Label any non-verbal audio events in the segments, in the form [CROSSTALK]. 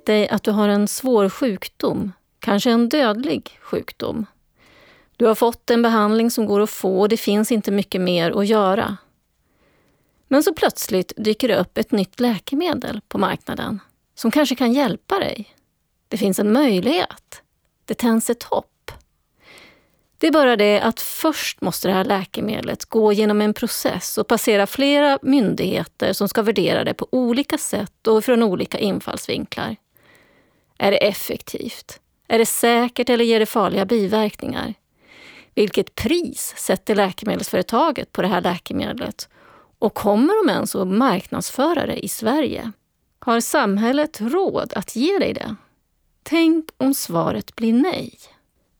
Tänk dig att du har en svår sjukdom, kanske en dödlig sjukdom. Du har fått en behandling som går att få och det finns inte mycket mer att göra. Men så plötsligt dyker det upp ett nytt läkemedel på marknaden som kanske kan hjälpa dig. Det finns en möjlighet. Det tänds ett hopp. Det är bara det att först måste det här läkemedlet gå genom en process och passera flera myndigheter som ska värdera det på olika sätt och från olika infallsvinklar. Är det effektivt? Är det säkert eller ger det farliga biverkningar? Vilket pris sätter läkemedelsföretaget på det här läkemedlet? Och kommer de ens att marknadsföra det i Sverige? Har samhället råd att ge dig det? Tänk om svaret blir nej.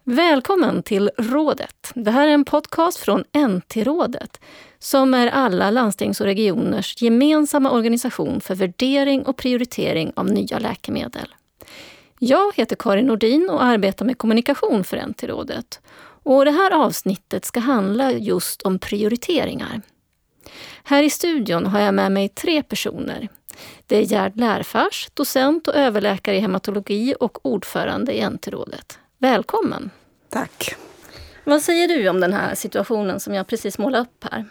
Välkommen till Rådet. Det här är en podcast från NT-rådet som är alla landstings och regioners gemensamma organisation för värdering och prioritering av nya läkemedel. Jag heter Karin Nordin och arbetar med kommunikation för NT-rådet. Och det här avsnittet ska handla just om prioriteringar. Här i studion har jag med mig tre personer. Det är Gerd Lärfars, docent och överläkare i hematologi och ordförande i NT-rådet. Välkommen! Tack! Vad säger du om den här situationen som jag precis målade upp här?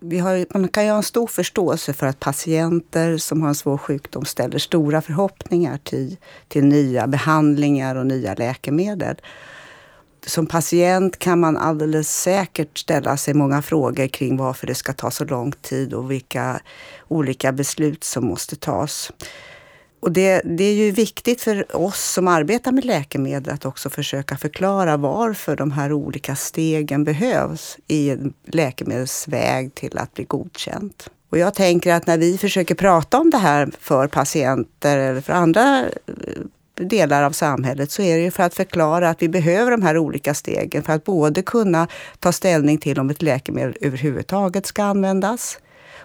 Vi har, man kan ju ha en stor förståelse för att patienter som har en svår sjukdom ställer stora förhoppningar till, till nya behandlingar och nya läkemedel som patient kan man alldeles säkert ställa sig många frågor kring varför det ska ta så lång tid och vilka olika beslut som måste tas. Och det, det, är ju viktigt för oss som arbetar med läkemedel att också försöka förklara varför de här olika stegen behövs i en läkemedelsväg till att bli godkänt. Och jag tänker att när vi försöker prata om det här för patienter eller för andra eh, delar av samhället så är det ju för att förklara att vi behöver de här olika stegen för att både kunna ta ställning till om ett läkemedel överhuvudtaget ska användas.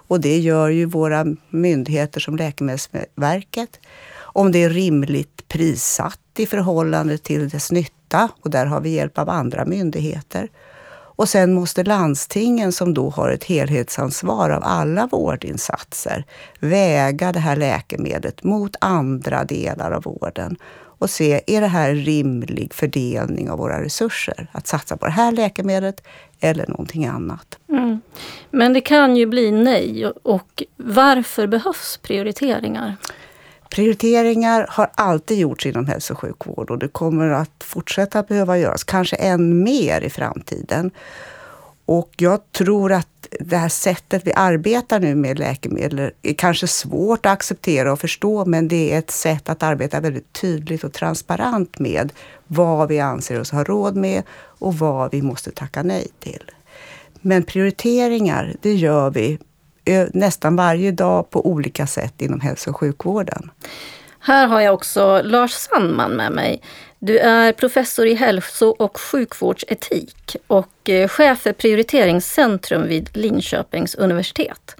Och det gör ju våra myndigheter som Läkemedelsverket. Om det är rimligt prissatt i förhållande till dess nytta och där har vi hjälp av andra myndigheter. Och sen måste landstingen, som då har ett helhetsansvar av alla vårdinsatser, väga det här läkemedlet mot andra delar av vården och se, är det här en rimlig fördelning av våra resurser? Att satsa på det här läkemedlet eller någonting annat. Mm. Men det kan ju bli nej. Och varför behövs prioriteringar? Prioriteringar har alltid gjorts inom hälso och sjukvård och det kommer att fortsätta behöva göras, kanske än mer i framtiden. Och jag tror att det här sättet vi arbetar nu med läkemedel är kanske svårt att acceptera och förstå, men det är ett sätt att arbeta väldigt tydligt och transparent med vad vi anser oss ha råd med och vad vi måste tacka nej till. Men prioriteringar, det gör vi nästan varje dag på olika sätt inom hälso och sjukvården. Här har jag också Lars Sandman med mig. Du är professor i hälso och sjukvårdsetik och eh, chef för prioriteringscentrum vid Linköpings universitet.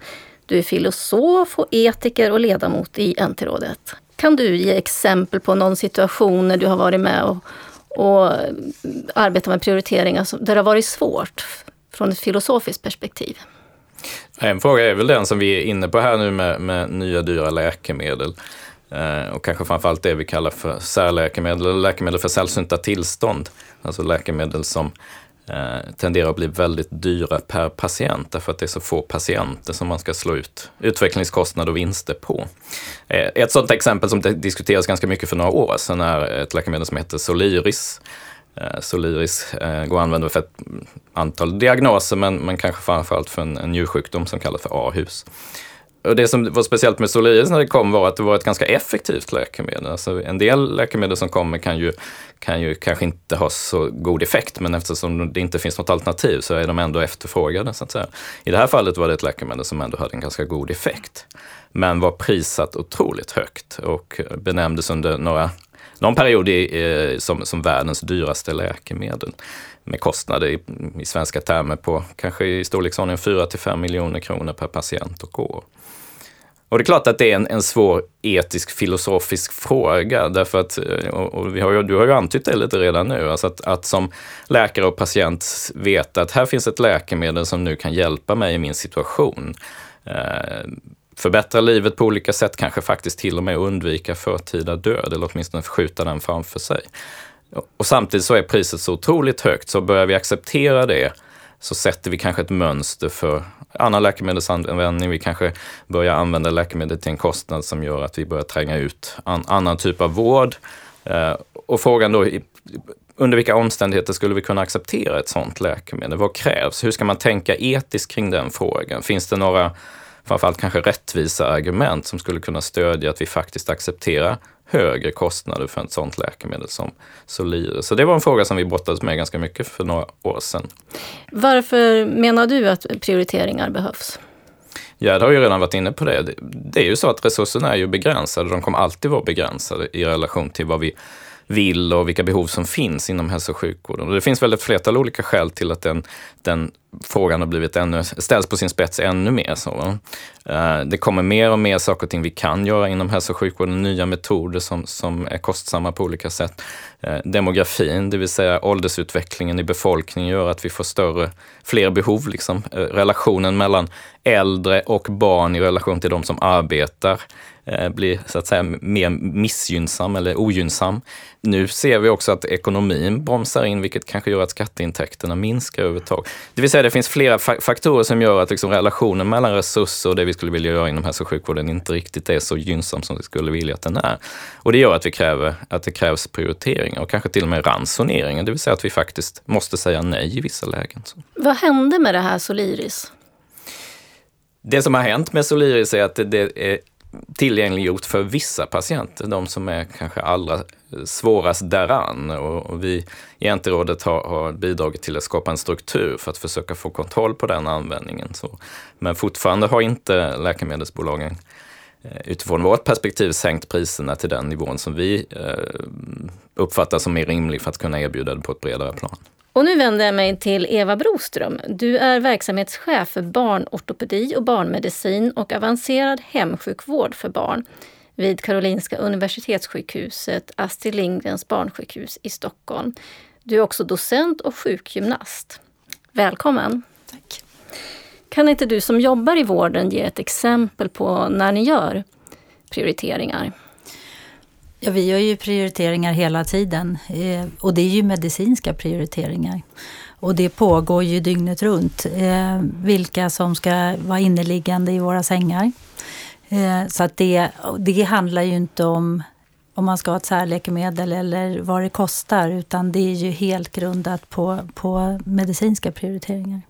Du är filosof och etiker och ledamot i NT-rådet. Kan du ge exempel på någon situation när du har varit med och, och eh, arbetat med prioriteringar där det har varit svårt från ett filosofiskt perspektiv? En fråga är väl den som vi är inne på här nu med, med nya dyra läkemedel. Eh, och kanske framförallt det vi kallar för särläkemedel, eller läkemedel för sällsynta tillstånd. Alltså läkemedel som eh, tenderar att bli väldigt dyra per patient, därför att det är så få patienter som man ska slå ut utvecklingskostnader och vinster på. Eh, ett sådant exempel som diskuteras ganska mycket för några år sedan är ett läkemedel som heter Soliris. Eh, Soliris eh, går att använda för ett antal diagnoser, men, men kanske framförallt för en, en njursjukdom som kallas för A-hus. Och det som var speciellt med Soliris när det kom var att det var ett ganska effektivt läkemedel. Alltså en del läkemedel som kommer kan ju, kan ju kanske inte ha så god effekt, men eftersom det inte finns något alternativ så är de ändå efterfrågade. Så att säga. I det här fallet var det ett läkemedel som ändå hade en ganska god effekt, men var prissatt otroligt högt och benämndes under några någon period i, som, som världens dyraste läkemedel med kostnader i, i svenska termer på kanske i storleksordningen 4 till 5 miljoner kronor per patient och år. Och det är klart att det är en, en svår etisk filosofisk fråga, därför att, eh, och, och vi har ju, du har ju antytt det lite redan nu, alltså att, att som läkare och patient veta att här finns ett läkemedel som nu kan hjälpa mig i min situation. Eh, förbättra livet på olika sätt, kanske faktiskt till och med undvika förtida död eller åtminstone skjuta den framför sig. Och samtidigt så är priset så otroligt högt, så börjar vi acceptera det så sätter vi kanske ett mönster för annan läkemedelsanvändning. Vi kanske börjar använda läkemedel till en kostnad som gör att vi börjar tränga ut an, annan typ av vård. Eh, och frågan då, under vilka omständigheter skulle vi kunna acceptera ett sådant läkemedel? Vad krävs? Hur ska man tänka etiskt kring den frågan? Finns det några, framförallt kanske rättvisa argument som skulle kunna stödja att vi faktiskt accepterar högre kostnader för ett sådant läkemedel som Soliris. Så det var en fråga som vi brottades med ganska mycket för några år sedan. Varför menar du att prioriteringar behövs? Gerd har ju redan varit inne på det. Det är ju så att resurserna är ju begränsade. De kommer alltid vara begränsade i relation till vad vi vill och vilka behov som finns inom hälso och sjukvården. Och det finns väl ett flertal olika skäl till att den, den frågan har blivit ännu, ställs på sin spets ännu mer. Så. Eh, det kommer mer och mer saker och ting vi kan göra inom hälso och sjukvården, nya metoder som, som är kostsamma på olika sätt. Eh, demografin, det vill säga åldersutvecklingen i befolkningen gör att vi får större, fler behov. Liksom. Eh, relationen mellan äldre och barn i relation till de som arbetar blir så att säga mer missgynnsam eller ogynnsam. Nu ser vi också att ekonomin bromsar in, vilket kanske gör att skatteintäkterna minskar överhuvudtaget. Det vill säga det finns flera faktorer som gör att liksom relationen mellan resurser och det vi skulle vilja göra inom hälso och sjukvården inte riktigt är så gynnsam som vi skulle vilja att den är. Och det gör att vi kräver att det krävs prioriteringar och kanske till och med ransoneringar, det vill säga att vi faktiskt måste säga nej i vissa lägen. Vad hände med det här Soliris? Det som har hänt med Soliris är att det är tillgängliggjort för vissa patienter, de som är kanske allra svårast däran. Och, vi i NT-rådet har, har, bidragit till att skapa en struktur för att försöka få kontroll på den användningen. Så, men fortfarande har inte läkemedelsbolagen eh, utifrån vårt perspektiv sänkt priserna till den nivån som vi eh, uppfattar som mer rimlig för att kunna erbjuda det på ett bredare plan. Och nu vänder jag mig till Eva Broström. Du är verksamhetschef för barnortopedi och barnmedicin och avancerad hemsjukvård för barn vid Karolinska Universitetssjukhuset, Astrid Lindgrens barnsjukhus i Stockholm. Du är också docent och sjukgymnast. Välkommen! Tack. Kan inte du som jobbar i vården ge ett exempel på när ni gör prioriteringar? Ja, vi gör ju prioriteringar hela tiden eh, och det är ju medicinska prioriteringar. Och det pågår ju dygnet runt. Eh, vilka som ska vara inneliggande i våra sängar. Eh, så att det, det handlar ju inte om om man ska ha ett särläkemedel eller vad det kostar utan det är ju helt grundat på, på medicinska prioriteringar.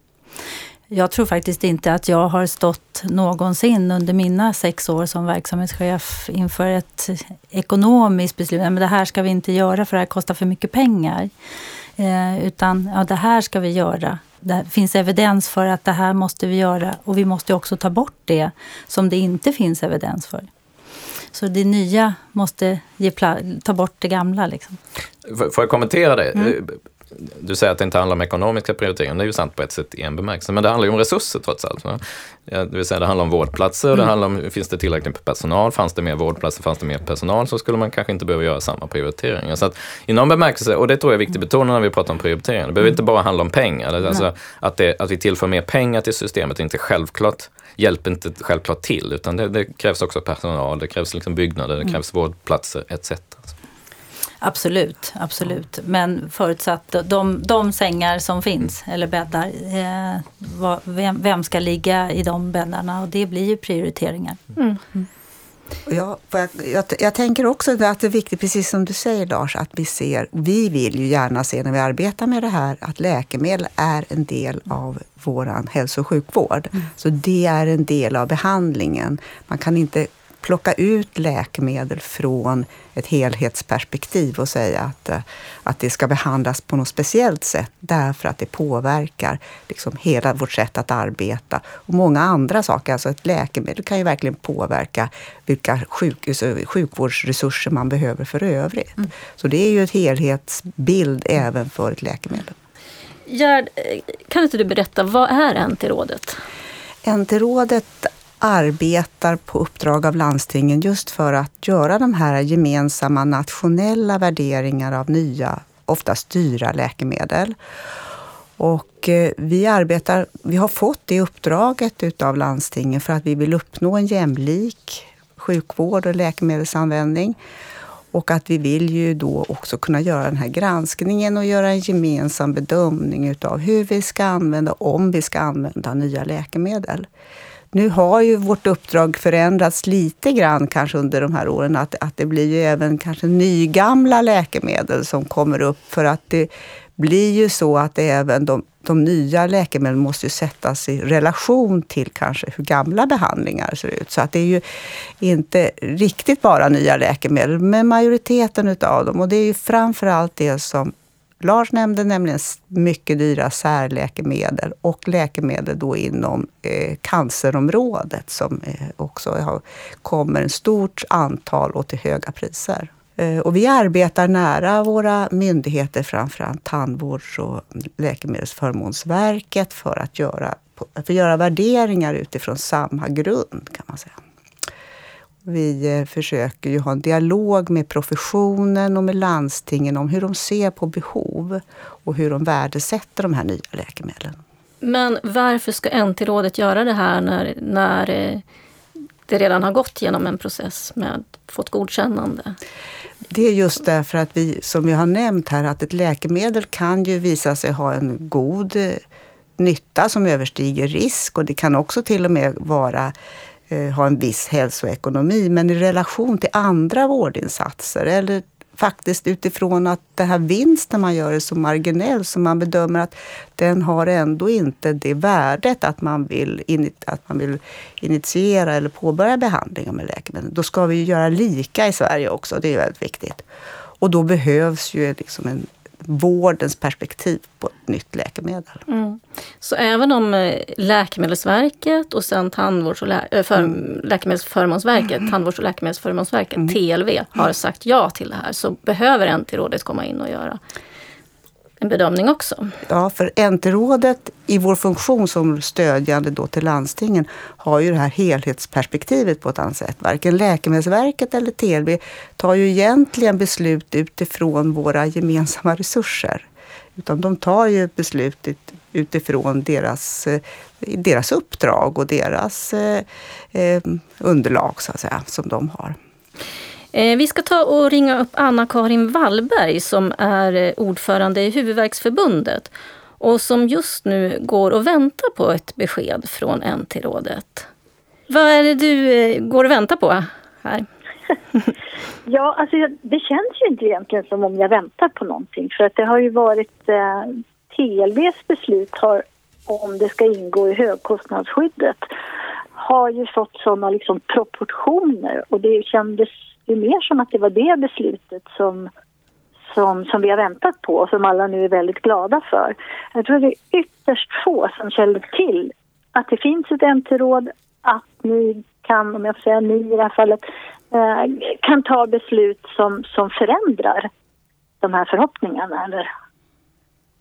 Jag tror faktiskt inte att jag har stått någonsin under mina sex år som verksamhetschef inför ett ekonomiskt beslut. Men det här ska vi inte göra för det här kostar för mycket pengar. Eh, utan ja, det här ska vi göra. Det finns evidens för att det här måste vi göra och vi måste också ta bort det som det inte finns evidens för. Så det nya måste ta bort det gamla. Liksom. Får jag kommentera det? Mm du säger att det inte handlar om ekonomiska prioriteringar, det är ju sant på ett sätt i en bemärkelse, men det handlar ju om resurser trots allt. Ja, det vill säga det handlar om vårdplatser, mm. det handlar om finns det tillräckligt med personal, fanns det mer vårdplatser, fanns det mer personal så skulle man kanske inte behöva göra samma prioriteringar. Så att i någon bemärkelse, och det tror jag är viktigt att betona när vi pratar om prioriteringar, det behöver mm. inte bara handla om pengar, alltså att, det, att vi tillför mer pengar till systemet inte självklart hjälper inte självklart till, utan det, det krävs också personal, det krävs liksom byggnader, det mm. krävs mm. vårdplatser etc. Absolut, absolut. Men förutsatt de, de sängar som finns, eller bäddar, eh, vad, vem, vem, ska ligga i de bäddarna? Och det blir ju prioriteringar. Mm. Mm. Jag, jag, jag, jag, tänker också att det är viktigt, precis som du säger Lars, att vi ser, vi vill ju gärna se när vi arbetar med det här, att läkemedel är en del av vår hälso och sjukvård. Mm. Så det är en del av behandlingen. Man kan inte plocka ut läkemedel från ett helhetsperspektiv och säga att, eh, att det ska behandlas på något speciellt sätt därför att det påverkar liksom hela vårt sätt att arbeta. Och många andra saker. Alltså ett läkemedel kan ju verkligen påverka vilka sjukhus, sjukvårdsresurser man behöver för övrigt. Mm. Så det är ju en helhetsbild även för ett läkemedel. Gerd, eh, kan inte du berätta, vad är NT-rådet? NT-rådet arbetar på uppdrag av landstingen just för att göra de här gemensamma nationella värderingar av nya, oftast dyra läkemedel. Och eh, vi arbetar, vi har fått det uppdraget utav landstingen för att vi vill uppnå en jämlik sjukvård och läkemedelsanvändning. Och att vi vill ju då också kunna göra den här granskningen och göra en gemensam bedömning utav hur vi ska använda, om vi ska använda nya läkemedel. Nu har ju vårt uppdrag förändrats lite grann kanske under de här åren. Att, att det blir ju även kanske nygamla läkemedel som kommer upp. För att det blir ju så att även de, de nya läkemedlen måste ju sättas i relation till kanske hur gamla behandlingar ser ut. Så att det är ju inte riktigt bara nya läkemedel, men majoriteten utav dem. Och det är ju framförallt det som Lars nämnde nämligen mycket dyra särläkemedel och läkemedel då inom eh, cancerområdet som eh, också har, kommer en stort antal och till höga priser. Eh, och vi arbetar nära våra myndigheter, framförallt Tandvårds och Läkemedelsförmånsverket för att göra, för att göra värderingar utifrån samma grund kan man säga. Vi eh, försöker ju ha en dialog med professionen och med landstingen om hur de ser på behov och hur de värdesätter de här nya läkemedlen. Men varför ska NT-rådet göra det här när, när eh, det redan har gått genom en process med fått godkännande? Det är just därför att vi, som jag har nämnt här, att ett läkemedel kan ju visa sig ha en god eh, nytta som överstiger risk och det kan också till och med vara Eh, ha en viss hälsoekonomi. Men i relation till andra vårdinsatser eller faktiskt utifrån att den här vinsten man gör är så marginell så man bedömer att den har ändå inte det värdet att man vill, att man vill initiera eller påbörja behandlingar med läkemedel. Då ska vi ju göra lika i Sverige också, det är väldigt viktigt. Och då behövs ju liksom en vårdens perspektiv på ett nytt läkemedel. Mm. Så även om eh, Läkemedelsverket och sen Tandvårds och lä äh, för, mm. Läkemedelsförmånsverket, mm. Tandvårds och läkemedelsförmånsverket, mm. TLV, har sagt ja till det här så behöver NT-rådet komma in och göra en bedömning också. Ja, för NT-rådet i vår funktion som stödjande då till landstingen har ju det här helhetsperspektivet på ett annat sätt. Varken Läkemedelsverket eller TLV tar ju egentligen beslut utifrån våra gemensamma resurser. Utan de tar ju beslutet utifrån deras, eh, deras uppdrag och deras eh, eh, underlag så att säga, som de har. Eh, vi ska ta och ringa upp Anna-Karin Wallberg som är eh, ordförande i Huvudverksförbundet och som just nu går och väntar på ett besked från NT-rådet. Vad är det du eh, går och väntar på här? [LAUGHS] ja, alltså det känns ju inte egentligen som om jag väntar på någonting för att det har ju varit eh, TLVs beslut har, om det ska ingå i högkostnadsskyddet har ju fått sådana liksom proportioner och det kändes det är mer som att det var det beslutet som, som, som vi har väntat på och som alla nu är väldigt glada för. Jag tror det är ytterst få som känner till att det finns ett NT-råd, att ni kan, om jag får säga ni i det här fallet, eh, kan ta beslut som, som förändrar de här förhoppningarna. Eller?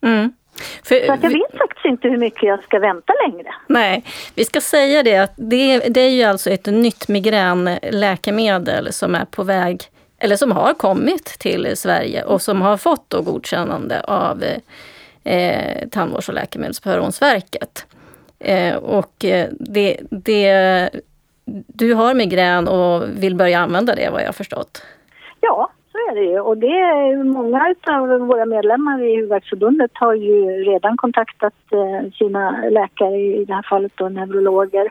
Mm. För, så jag vet faktiskt inte hur mycket jag ska vänta längre. Nej, vi ska säga det att det, det är ju alltså ett nytt migränläkemedel som är på väg, eller som har kommit till Sverige och som har fått då godkännande av eh, Tandvårds och läkemedelsförmånsverket. Eh, och eh, det, det, du har migrän och vill börja använda det vad jag har förstått? Ja, så är det ju. Och det är många av våra medlemmar i Huvudvärksförbundet har ju redan kontaktat eh, sina läkare, i det här fallet då neurologer.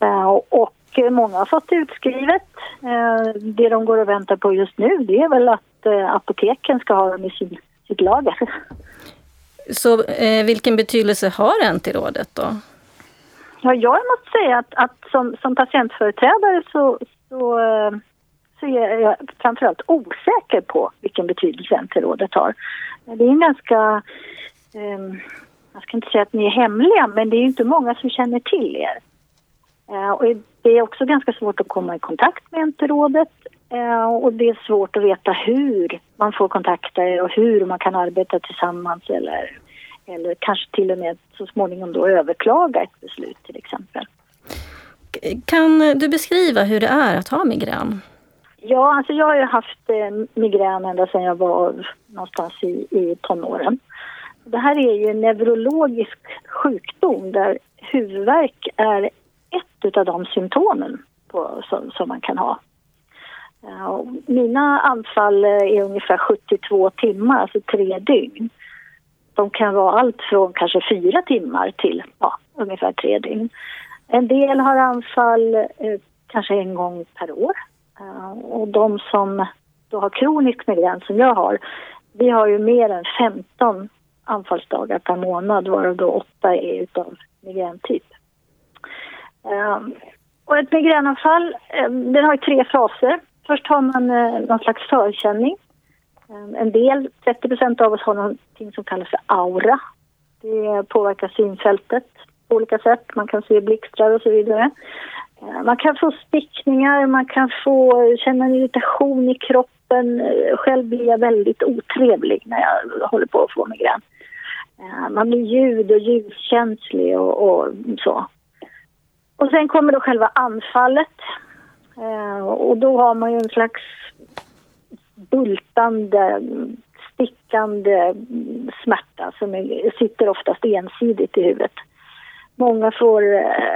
Eh, och många har fått utskrivet. Eh, det de går och väntar på just nu det är väl att apoteken ska ha dem i sin, sitt lager. Så vilken betydelse har NT-rådet då? Ja, jag måste säga att, att som, som patientföreträdare så, så så är jag framförallt osäker på vilken betydelse NT-rådet har. Det är en ganska, eh, jag ska inte säga att ni är hemliga, men det är inte många som känner till er. Eh, och det är också ganska svårt att komma i kontakt med NT-rådet eh, och det är svårt att veta hur man får kontakta er och hur man kan arbeta tillsammans eller, eller kanske till och med så småningom då överklaga ett beslut till exempel. Kan du beskriva hur det är att ha migrän? Ja, alltså jag har ju haft eh, migrän ända sedan jag var någonstans i, i tonåren. Det här är ju en neurologisk sjukdom där huvudvärk är ett av de symptomen på, som, som man kan ha. Eh, mina anfall eh, är ungefär 72 timmar, alltså tre dygn. De kan vara allt från kanske fyra timmar till ja, ungefär tre dygn. En del har anfall eh, kanske en gång per år. Eh, och de som då har kronisk migrän som jag har, vi har ju mer än 15 anfallsdagar per månad varav då åtta är utav migräntyp. Eh, och ett migränanfall, eh, den har ju tre faser. Först har man någon slags förkänning. En del, 30% av oss har någonting som kallas för aura. Det påverkar synfältet på olika sätt. Man kan se blixtrar och så vidare. Eh, man kan få stickningar, man kan få känna en irritation i kroppen. Eh, själv blir jag väldigt otrevlig när jag håller på att få migrän. Eh, man blir ljud och ljuskänslig och, och så. Och sen kommer då själva anfallet. Och då har man ju en slags bultande, stickande smärta som är, sitter oftast ensidigt i huvudet. Många får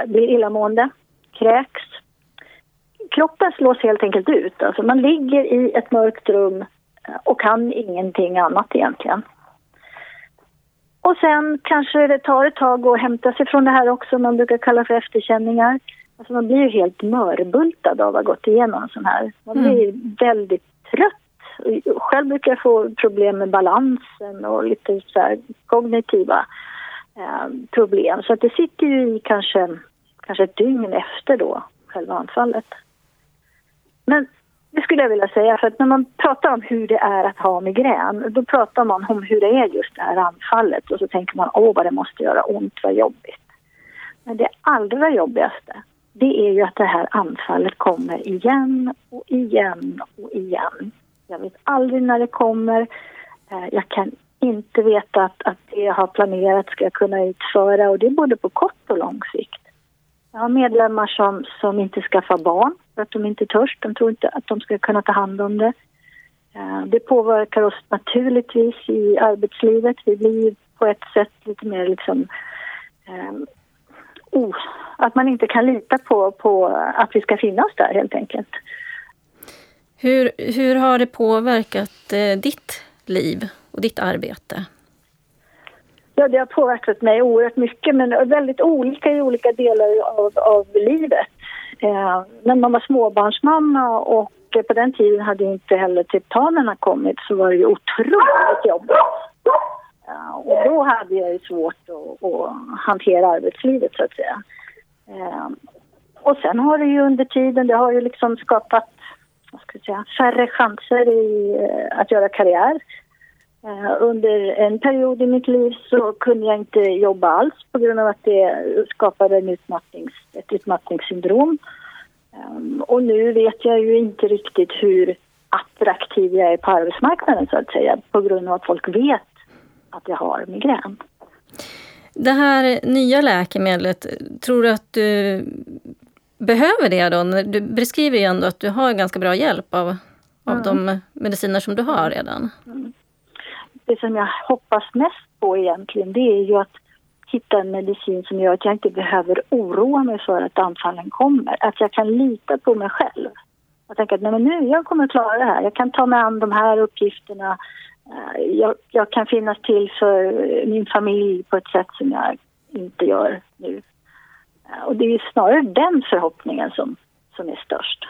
blir illamående, kräks. Kroppen slås helt enkelt ut. Alltså man ligger i ett mörkt rum och kan ingenting annat egentligen. Och sen kanske det tar ett tag att hämta sig från det här också. Man brukar kalla för efterkänningar. Alltså man blir ju helt mörbultad av att ha gått igenom en sån här. Man blir mm. väldigt trött. Själv brukar jag få problem med balansen och lite så kognitiva eh, problem. Så att det sitter ju i kanske, kanske ett dygn efter då, själva anfallet. Men det skulle jag vilja säga, för att när man pratar om hur det är att ha migrän, då pratar man om hur det är just det här anfallet och så tänker man åh vad det måste göra ont, vad jobbigt. Men det allra jobbigaste, det är ju att det här anfallet kommer igen och igen och igen. Jag vet aldrig när det kommer. Eh, jag kan inte veta att, att det jag har planerat ska jag kunna utföra och det är både på kort och lång sikt. Jag har medlemmar som, som inte skaffar barn för att de inte törs. De tror inte att de ska kunna ta hand om det. Eh, det påverkar oss naturligtvis i arbetslivet. Vi blir på ett sätt lite mer liksom... Eh, oh, att man inte kan lita på, på att vi ska finnas där helt enkelt. Hur, hur har det påverkat eh, ditt liv och ditt arbete? Ja, det har påverkat mig oerhört mycket men väldigt olika i olika delar av, av livet. Eh, när man var småbarnsmamma och på den tiden hade inte heller titanerna kommit så var det ju otroligt jobbigt. Eh, och då hade jag ju svårt att, att hantera arbetslivet så att säga. Eh, och sen har det ju under tiden, det har ju liksom skapat vad ska jag säga, färre chanser i eh, att göra karriär. Eh, under en period i mitt liv så kunde jag inte jobba alls på grund av att det skapade en utmattnings, ett utmattningssyndrom. Um, och nu vet jag ju inte riktigt hur attraktiv jag är på arbetsmarknaden så att säga på grund av att folk vet att jag har migrän. Det här nya läkemedlet, tror du att du behöver det då? Du beskriver ju ändå att du har ganska bra hjälp av, av mm. de mediciner som du har redan. Mm det som jag hoppas mest på egentligen det är ju att hitta en medicin som gör att jag inte behöver oroa mig för att anfallen kommer. Att jag kan lita på mig själv. Jag tänker att nej, men nu, jag kommer klara det här. Jag kan ta mig an de här uppgifterna. Eh, jag, jag kan finnas till för min familj på ett sätt som jag inte gör nu. Eh, och det är snarare den förhoppningen som, som är störst.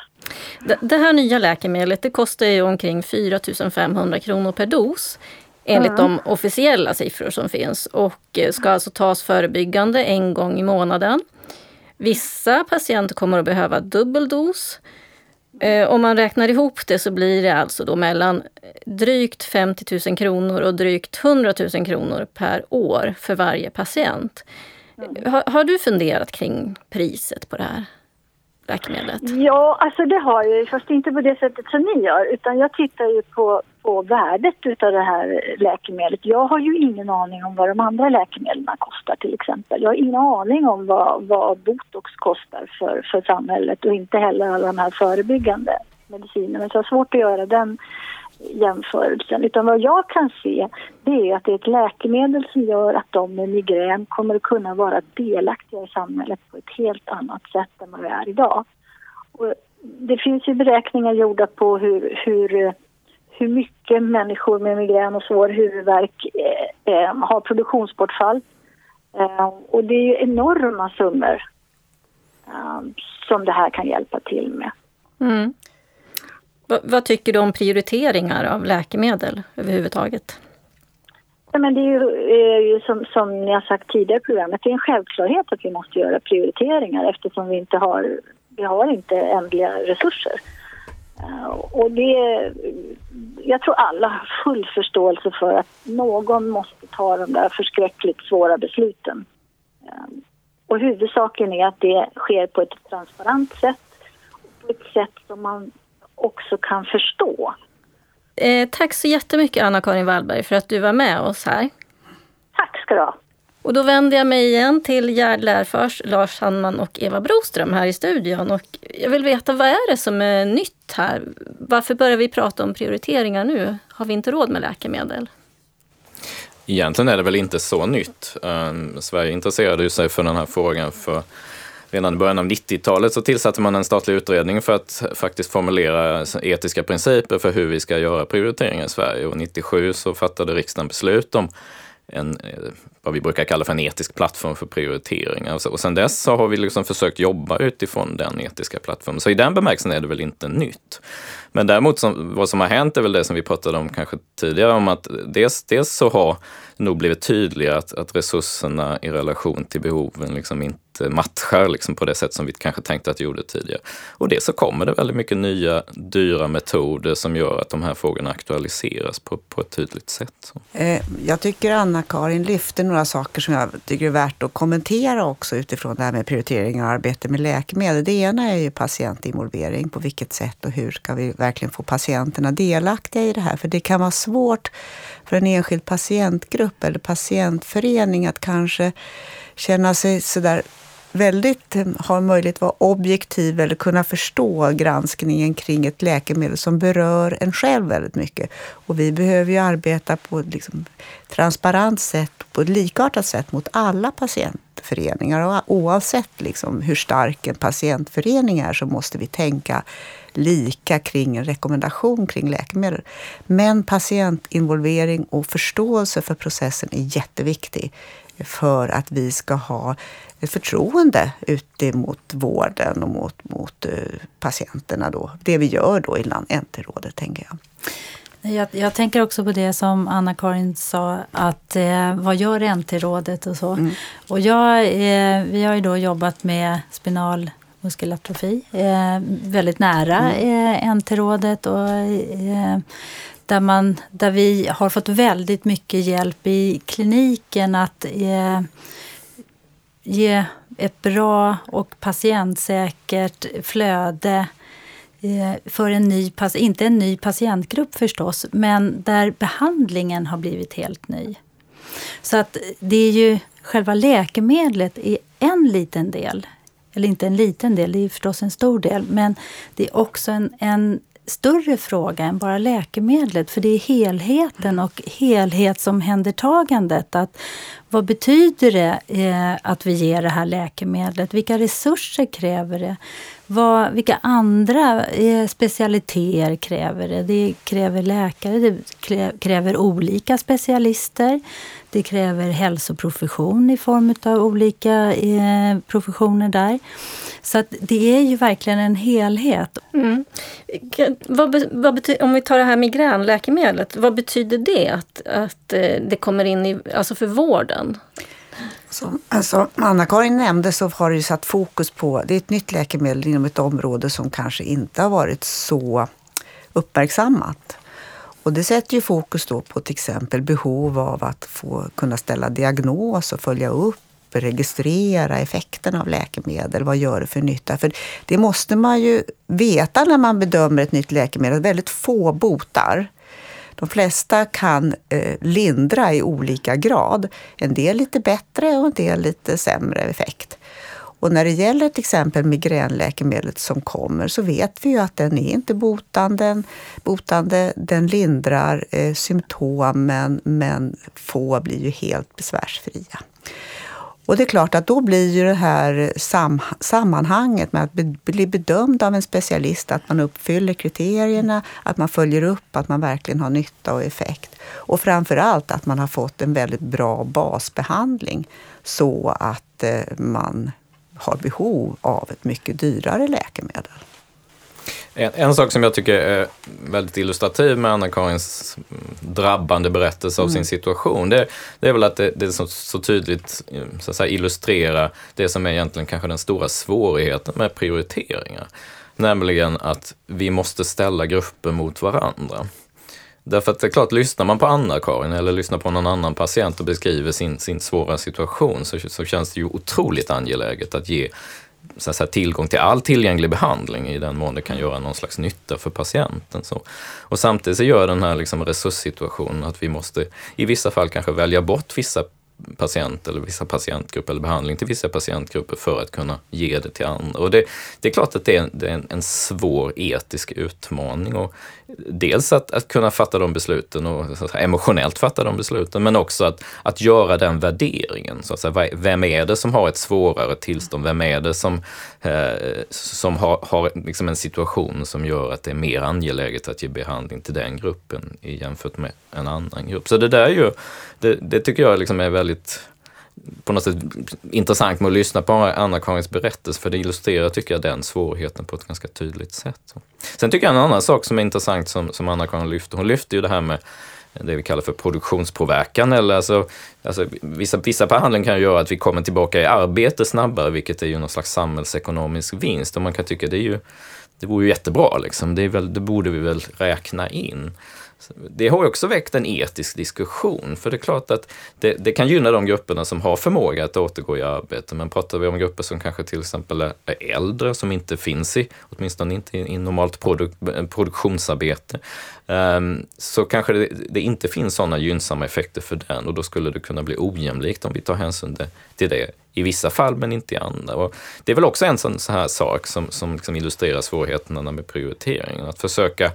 Det här nya läkemedlet det kostar ju omkring 4 500 kronor per dos enligt mm. de officiella siffror som finns och eh, ska alltså tas förebyggande en gång i månaden. Vissa patienter kommer att behöva dubbeldos. Eh, om man räknar ihop det så blir det alltså då mellan drygt 50 000 kronor och drygt 100 000 kronor per år för varje patient. Har, har, du funderat kring priset på det här? Läkemedlet? Ja, alltså det har jag fast inte på det sättet som ni gör. Utan jag tittar ju på, på värdet utav det här läkemedlet. Jag har ju ingen aning om vad de andra läkemedlen kostar till exempel. Jag har ingen aning om vad, vad botox kostar för, för samhället och inte heller alla de här förebyggande medicinerna. Så jag har svårt att göra den jämförelsen. Utan vad jag kan se det är att det är ett läkemedel som gör att de med migrän kommer att kunna vara delaktiga i samhället på ett helt annat sätt än vad vi är idag. Och det finns ju beräkningar gjorda på hur, hur, hur mycket människor med migrän och svår huvudvärk eh, eh, har produktionsbortfall. Eh, och det är ju enorma summor eh, som det här kan hjälpa till med. Mm. Va, vad tycker du om prioriteringar av läkemedel överhuvudtaget? Ja, men det är ju, som, som ni har sagt tidigare i programmet, det är en självklarhet att vi måste göra prioriteringar eftersom vi inte har, vi har inte ändliga resurser. Eh, och det, jag tror alla har full förståelse för att någon måste ta de där förskräckligt svåra besluten. Eh, och huvudsaken är att det sker på ett transparent sätt, på ett sätt som man också kan förstå. Eh, tack så jättemycket Anna-Karin Wallberg för att du var med oss här. Tack ska du ha. Och då vänder jag mig igen till Gerd Lärfors, Lars Sandman och Eva Broström här i studion. Och jag vill veta, vad är det som är nytt här? Varför börjar vi prata om prioriteringar nu? Har vi inte råd med läkemedel? Egentligen är det väl inte så nytt. Um, Sverige intresserade sig för den här frågan för redan i början av 90-talet så tillsatte man en statlig utredning för att faktiskt formulera etiska principer för hur vi ska göra prioriteringar i Sverige. Och 97 så fattade riksdagen beslut om en, eh, vad vi brukar kalla för en etisk plattform för prioriteringar. Och sen dess så har vi liksom försökt jobba utifrån den etiska plattformen. Så i den bemärkelsen är det väl inte nytt. Men däremot som, vad som har hänt är väl det som vi pratade om kanske tidigare om att dels, dels så har nog blivit tydligare att, att resurserna i relation till behoven liksom inte matchar liksom på det sätt som vi kanske tänkte att det gjorde tidigare. Och det så kommer det väldigt mycket nya dyra metoder som gör att de här frågorna aktualiseras på, på ett tydligt sätt. Eh, jag tycker Anna-Karin lyfter några saker som jag tycker är värt att kommentera också utifrån det här med prioritering och arbete med läkemedel. Det ena är ju patientinvolvering. På vilket sätt och hur ska vi verkligen få patienterna delaktiga i det här? För det kan vara svårt för en enskild patientgrupp eller patientförening att kanske känna sig sådär väldigt eh, har möjlighet att vara objektiv eller kunna förstå granskningen kring ett läkemedel som berör en själv väldigt mycket. Och vi behöver ju arbeta på ett liksom transparent sätt, på ett likartat sätt mot alla patientföreningar. Och oavsett liksom hur stark en patientförening är så måste vi tänka lika kring en rekommendation kring läkemedel. Men patientinvolvering och förståelse för processen är jätteviktig för att vi ska ha förtroende ut mot vården och mot, mot uh, patienterna. Då. Det vi gör då i NT-rådet, tänker jag. Jag, jag, tänker också på det som Anna-Karin sa, att eh, vad gör NT-rådet och så. Mm. Och jag, eh, vi har ju då jobbat med spinal muskelatrofi eh, väldigt nära mm. eh, NT-rådet. Och, eh, där, man, där vi har fått väldigt mycket hjälp i kliniken att eh, ge ett bra och patientsäkert flöde eh, för en ny, inte en ny patientgrupp förstås, men där behandlingen har blivit helt ny. Så att det är ju själva läkemedlet är en liten del, eller inte en liten del, det är förstås en stor del, men det är också en, en större fråga än bara läkemedlet. För det är helheten och helhetsomhändertagandet. Att, vad betyder det eh, att vi ger det här läkemedlet? Vilka resurser kräver det? Vad, vilka andra eh, specialiteter kräver det? Det kräver läkare, det kräver olika specialister. Det kräver hälsoprofession i form av olika eh, professioner där. Så det är ju verkligen en helhet. Mm. Vad, vad betyder, om vi tar det här migränläkemedlet, vad betyder det att, att eh, det kommer in i, alltså för vården? Så, alltså, Anna-Karin nämnde så har det satt fokus på, det är ett nytt läkemedel inom ett område som kanske inte har varit så uppmärksammat. Och det sätter ju fokus då på till exempel behov av att få kunna ställa diagnos och följa upp registrera effekten av läkemedel. Vad gör det för nytta? För det måste man ju veta när man bedömer ett nytt läkemedel. Väldigt få botar. De flesta kan eh, lindra i olika grad. En del lite bättre och en del lite sämre effekt. Och när det gäller till exempel migränläkemedlet som kommer så vet vi ju att den är inte botande. botande den lindrar eh, symptomen men få blir ju helt besvärsfria. Och det är klart att då blir ju det här sam sammanhanget med att bli bedömd av en specialist, att man uppfyller kriterierna, att man följer upp, att man verkligen har nytta och effekt. Och framför allt att man har fått en väldigt bra basbehandling så att eh, man har behov av ett mycket dyrare läkemedel. En, en, sak som jag tycker är väldigt illustrativ med Anna-Karins drabbande berättelse av mm. sin situation, det, det, är väl att det, det så, så, tydligt så säga, illustrerar det som är egentligen kanske den stora svårigheten med prioriteringar. Nämligen att vi måste ställa grupper mot varandra. Därför att det är klart, lyssnar man på Anna-Karin eller lyssnar på någon annan patient och beskriver sin, sin svåra situation så, så känns det ju otroligt angeläget att ge så säga, tillgång till all tillgänglig behandling i den mån det kan göra någon slags nytta för patienten. Så. Och samtidigt så gör den här liksom resurssituationen att vi måste i vissa fall kanske välja bort vissa patient eller vissa patientgrupper eller behandling till vissa patientgrupper för att kunna ge det till andra. Och det, det är klart att det är, det är en, en, svår etisk utmaning. Och dels att, att kunna fatta de besluten och så säga, emotionellt fatta de besluten, men också att, att göra den värderingen. Så att säga, vem är det som har ett svårare tillstånd? Vem är det som, eh, som har, har liksom en situation som gör att det är mer angeläget att ge behandling till den gruppen jämfört med en annan grupp? Så det där är ju, det, det tycker jag liksom är väldigt på något sätt intressant med att lyssna på Anna-Karins berättelse, för det illustrerar, tycker jag, den svårigheten på ett ganska tydligt sätt. Sen tycker jag en annan sak som är intressant som, som Anna-Karin lyfter, hon lyfter ju det här med det vi kallar för produktionspåverkan. Eller alltså, alltså, vissa, vissa behandlingar kan göra att vi kommer tillbaka i arbete snabbare, vilket är ju någon slags samhällsekonomisk vinst. Och man kan tycka det är ju, det vore ju jättebra, liksom. det, är väl, det borde vi väl räkna in. Det har också väckt en etisk diskussion, för det är klart att det, det, kan gynna de grupperna som har förmåga att återgå i arbete. Men pratar vi om grupper som kanske till exempel är äldre, som inte finns i, åtminstone inte i, i normalt produk, produktionsarbete, um, så kanske det, det, inte finns sådana gynnsamma effekter för den och då skulle det kunna bli ojämlikt om vi tar hänsyn till det i vissa fall men inte i andra. Och det är väl också en sån, sån här sak som, som liksom illustrerar svårigheterna med prioriteringen. Att försöka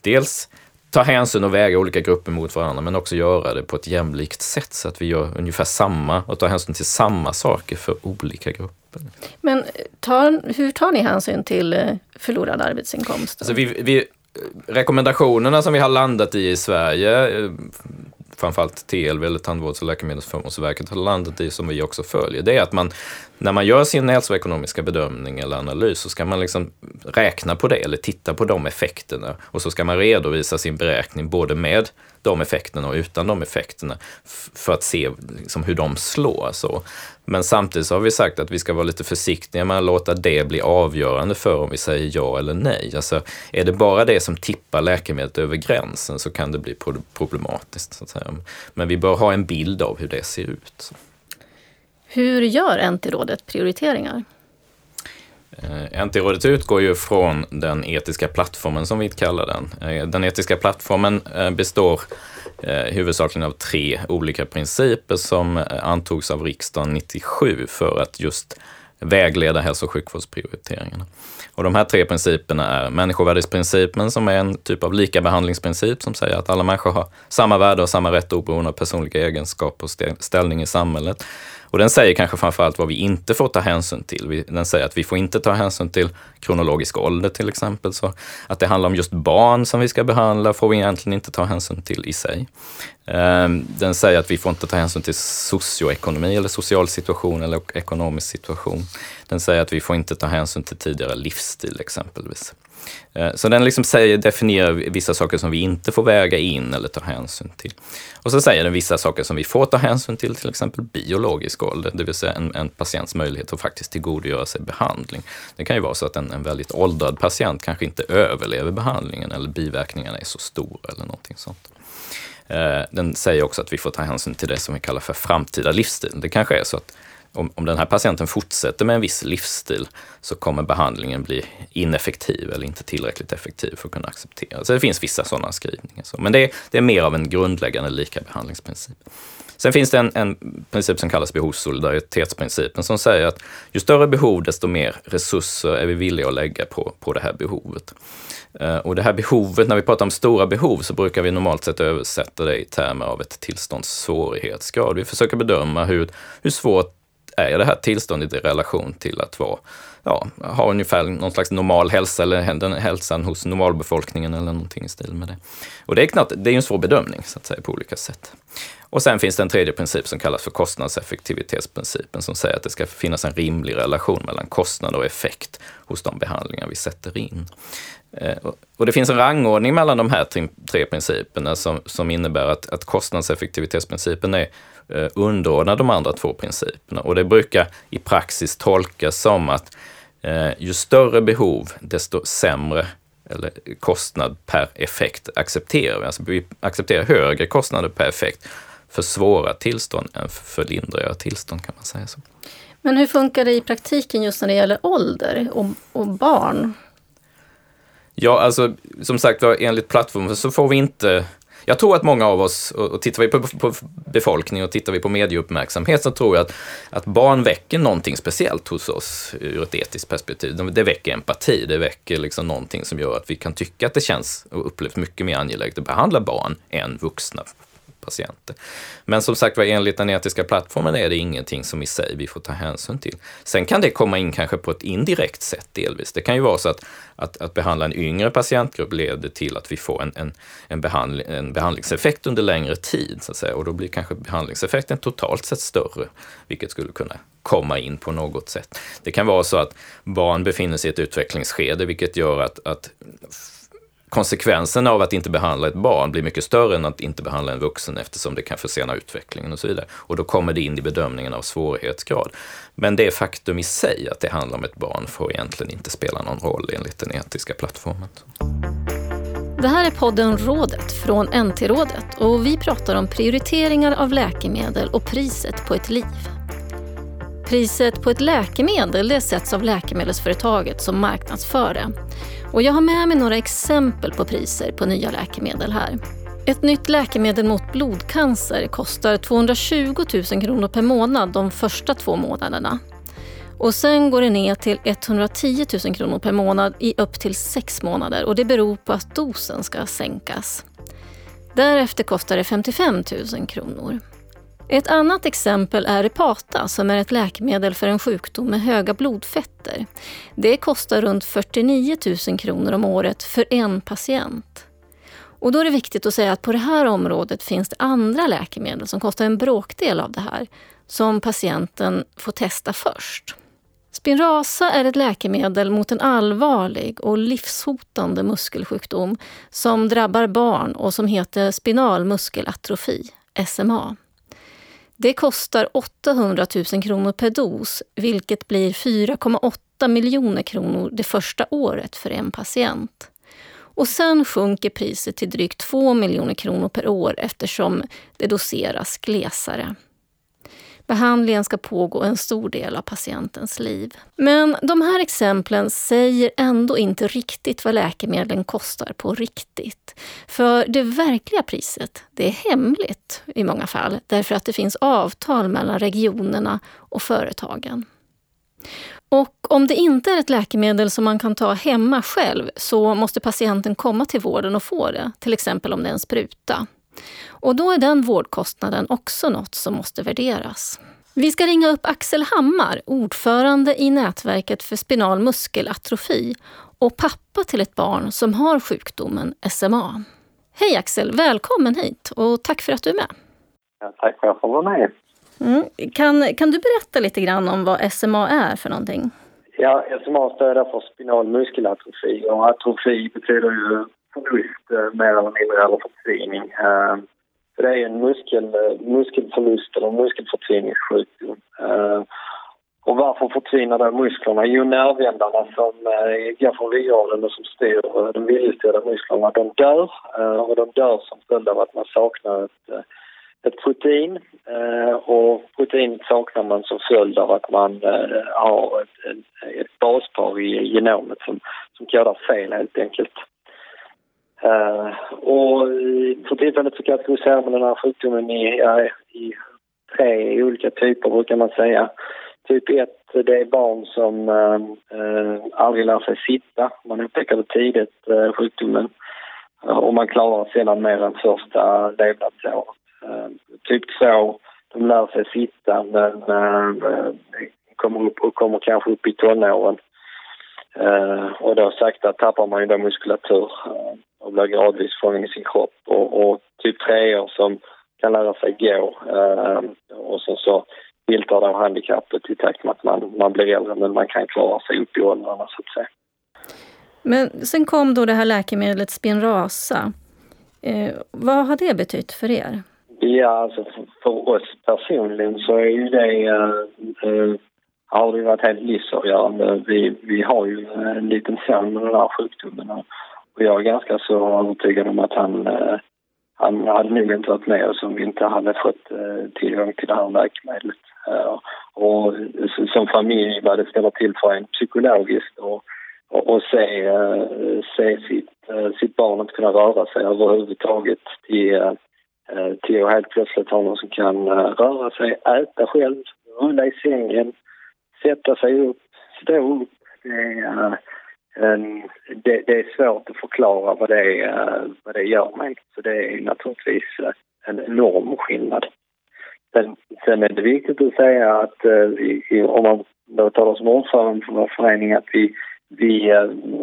dels ta hänsyn och väga olika grupper mot varandra men också göra det på ett jämlikt sätt så att vi gör ungefär samma och tar hänsyn till samma saker för olika grupper. Men tar, hur tar ni hänsyn till eh, förlorad arbetsinkomst? Alltså vi, vi, rekommendationerna som vi har landat i i Sverige eh, framförallt TLV eller Tandvårds och läkemedelsförmånsverket har landat i, som vi också följer, det är att man när man gör sin hälsoekonomiska bedömning eller analys så ska man liksom räkna på det eller titta på de effekterna och så ska man redovisa sin beräkning både med de effekterna och utan de effekterna för att se liksom hur de slår. Så. Men samtidigt så har vi sagt att vi ska vara lite försiktiga med att låta det bli avgörande för om vi säger ja eller nej. Alltså, är det bara det som tippar läkemedlet över gränsen så kan det bli problematiskt. Så att säga. Men vi bör ha en bild av hur det ser ut. Hur gör NT-rådet prioriteringar? Eh, NT-rådet utgår ju från den etiska plattformen som vi kallar den. Eh, den etiska plattformen eh, består huvudsakligen av tre olika principer som antogs av riksdagen 97 för att just vägleda hälso och sjukvårdsprioriteringarna. Och de här tre principerna är människovärdesprincipen som är en typ av likabehandlingsprincip som säger att alla människor har samma värde och samma rätt oberoende av personliga egenskaper och ställning i samhället. Och den säger kanske framförallt vad vi inte får ta hänsyn till. Den säger att vi får inte ta hänsyn till kronologisk ålder till exempel. Så att det handlar om just barn som vi ska behandla får vi egentligen inte ta hänsyn till i sig. Ehm, den säger att vi får inte ta hänsyn till socioekonomi eller social situation eller ekonomisk situation. Den säger att vi får inte ta hänsyn till tidigare livsstil exempelvis. Eh, så den liksom säger, definierar vissa saker som vi inte får väga in eller ta hänsyn till. Och så säger den vissa saker som vi får ta hänsyn till, till exempel biologisk ålder, det vill säga en, en patients möjlighet att faktiskt tillgodogöra sig behandling. Det kan ju vara så att en, en väldigt åldrad patient kanske inte överlever behandlingen eller biverkningarna är så stora eller någonting sånt. Eh, den säger också att vi får ta hänsyn till det som vi kallar för framtida livsstil. Det kanske är så att om, om den här patienten fortsätter med en viss livsstil så kommer behandlingen bli ineffektiv eller inte tillräckligt effektiv för att kunna accepteras. Så det finns vissa sådana skrivningar. Så. Men det är, det är mer av en grundläggande likabehandlingsprincip. Sen finns det en, en princip som kallas behovssolidaritetsprincipen som säger att ju större behov, desto mer resurser är vi villiga att lägga på, på det här behovet. Eh, och det här behovet, när vi pratar om stora behov, så brukar vi normalt sett översätta det i termer av ett tillstånds svårighetsgrad. Vi försöker bedöma hur, hur svårt är det här tillståndet i relation till att vara, ja, ha ungefär någon slags normal hälsa eller den hälsan hos normalbefolkningen eller någonting i stil med det. Och det är, knappt, det är en svår bedömning så att säga på olika sätt. Och sen finns det en tredje princip som kallas för kostnadseffektivitetsprincipen som säger att det ska finnas en rimlig relation mellan kostnad och effekt hos de behandlingar vi sätter in. Eh, och det finns en rangordning mellan de här tre principerna som, som innebär att, att kostnadseffektivitetsprincipen är eh, underordnad de andra två principerna. Och det brukar i praxis tolkas som att eh, ju större behov, desto sämre eller kostnad per effekt accepterar vi. Alltså vi accepterar högre kostnader per effekt för svåra tillstånd än för lindrigare tillstånd kan man säga så. Men hur funkar det i praktiken just när det gäller ålder och, och barn? Ja, alltså som sagt var, enligt plattformen så får vi inte jag tror att många av oss, och tittar vi på, på befolkning och tittar vi på medieuppmärksamhet så tror jag att, att barn väcker någonting speciellt hos oss ur ett etiskt perspektiv. Det väcker empati, det väcker liksom någonting som gör att vi kan tycka att det känns och upplevs mycket mer angeläget att behandla barn än vuxna patienter. Men som sagt var, enligt den etiska plattformen är det ingenting som i sig vi får ta hänsyn till. Sen kan det komma in kanske på ett indirekt sätt delvis. Det kan ju vara så att, att, att behandla en yngre patientgrupp leder till att vi får en, en, en, behandling, en behandlingseffekt under längre tid, så att säga. Och då blir kanske behandlingseffekten totalt sett större, vilket skulle kunna komma in på något sätt. Det kan vara så att barn befinner sig i ett utvecklingsskede, vilket gör att, att konsekvensen av att inte behandla ett barn blir mycket större än att inte behandla en vuxen eftersom det kan försena utvecklingen och så vidare. Och då kommer det in i bedömningen av svårighetsgrad. Men det faktum i sig att det handlar om ett barn får egentligen inte spela någon roll enligt den etiska plattformen. Det här är podden Rådet från NT-rådet och vi pratar om prioriteringar av läkemedel och priset på ett liv. Priset på ett läkemedel det sätts av läkemedelsföretaget som marknadsför det. Och jag har med mig några exempel på priser på nya läkemedel här. Ett nytt läkemedel mot blodcancer kostar 220 000 kronor per månad de första två månaderna. Och sen går det ner till 110 000 kronor per månad i upp till sex månader och det beror på att dosen ska sänkas. Därefter kostar det 55 000 kronor. Ett annat exempel är Repata som är ett läkemedel för en sjukdom med höga blodfetter. Det kostar runt 49 000 kronor om året för en patient. Och då är det viktigt att säga att på det här området finns det andra läkemedel som kostar en bråkdel av det här, som patienten får testa först. Spinraza är ett läkemedel mot en allvarlig och livshotande muskelsjukdom som drabbar barn och som heter spinal muskelatrofi, SMA. Det kostar 800 000 kronor per dos, vilket blir 4,8 miljoner kronor det första året för en patient. Och sen sjunker priset till drygt 2 miljoner kronor per år eftersom det doseras glesare. Behandlingen ska pågå en stor del av patientens liv. Men de här exemplen säger ändå inte riktigt vad läkemedlen kostar på riktigt. För det verkliga priset, det är hemligt i många fall därför att det finns avtal mellan regionerna och företagen. Och om det inte är ett läkemedel som man kan ta hemma själv så måste patienten komma till vården och få det, till exempel om det är en spruta. Och då är den vårdkostnaden också något som måste värderas. Vi ska ringa upp Axel Hammar, ordförande i nätverket för spinal muskelatrofi och pappa till ett barn som har sjukdomen SMA. Hej Axel, välkommen hit och tack för att du är med. Ja, tack för att jag får vara med. Mm. Kan, kan du berätta lite grann om vad SMA är för någonting? Ja, SMA står för spinal muskelatrofi och atrofi betyder ju förlust eh, mer eller mindre eller förtvining. Så eh, det är en muskel, eh, muskelförlust eller muskelförtviningssjukdom. Och varför förtvinar då musklerna? Jo, nervändarna som går från ryggraden och som styr de viljestyrda musklerna, de dör. Och de dör som följd av att man saknar ett, ett protein. Och proteinet saknar man som följd av att man har ett, ett, ett baspar i genomet som, som kodar fel helt enkelt. Uh, och eh, för tillfället så kategoriserar man den här sjukdomen i, i tre olika typer brukar man säga. Typ 1, det är barn som eh, eh, aldrig lär sig sitta. Man upptäcker det tidigt, sjukdomen. Och man klarar sällan mer än första levnadsåret. Typ 2, de lär sig sitta men kommer upp kommer kanske upp i tonåren. Och då sakta tappar man ju då muskulatur och blir gradvis fången i sin kropp. Och, och typ treor som kan lära sig gå eh, och sen så bildar då handikappet i takt med att man, man blir äldre men man kan klara sig upp i åldrarna så att säga. Men sen kom då det här läkemedlet Spinraza. Eh, vad har det betytt för er? Ja, alltså för, för oss personligen så är ju det eh, eh har det varit helt livsavgörande. Vi, vi har ju en liten son med den här sjukdomen och jag är ganska så övertygad om att han, eh, han hade nog inte varit med oss om vi inte hade fått eh, tillgång till det här läkemedlet. Eh, och som familj vad det ställer till för en psykologiskt och, och, och se, eh, se sitt, eh, sitt barn inte kunna röra sig överhuvudtaget till, eh, till att helt plötsligt ha någon som kan röra sig, äta själv, rulla i sängen, sätta sig upp, stå upp. Det är, Ehm, det, det, är svårt att förklara vad det, eh, vad det gör mig. Så det är naturligtvis eh, en enorm skillnad. Sen, sen är det viktigt att säga att eh, om man då talar som ordförande för vår förening att vi, vi,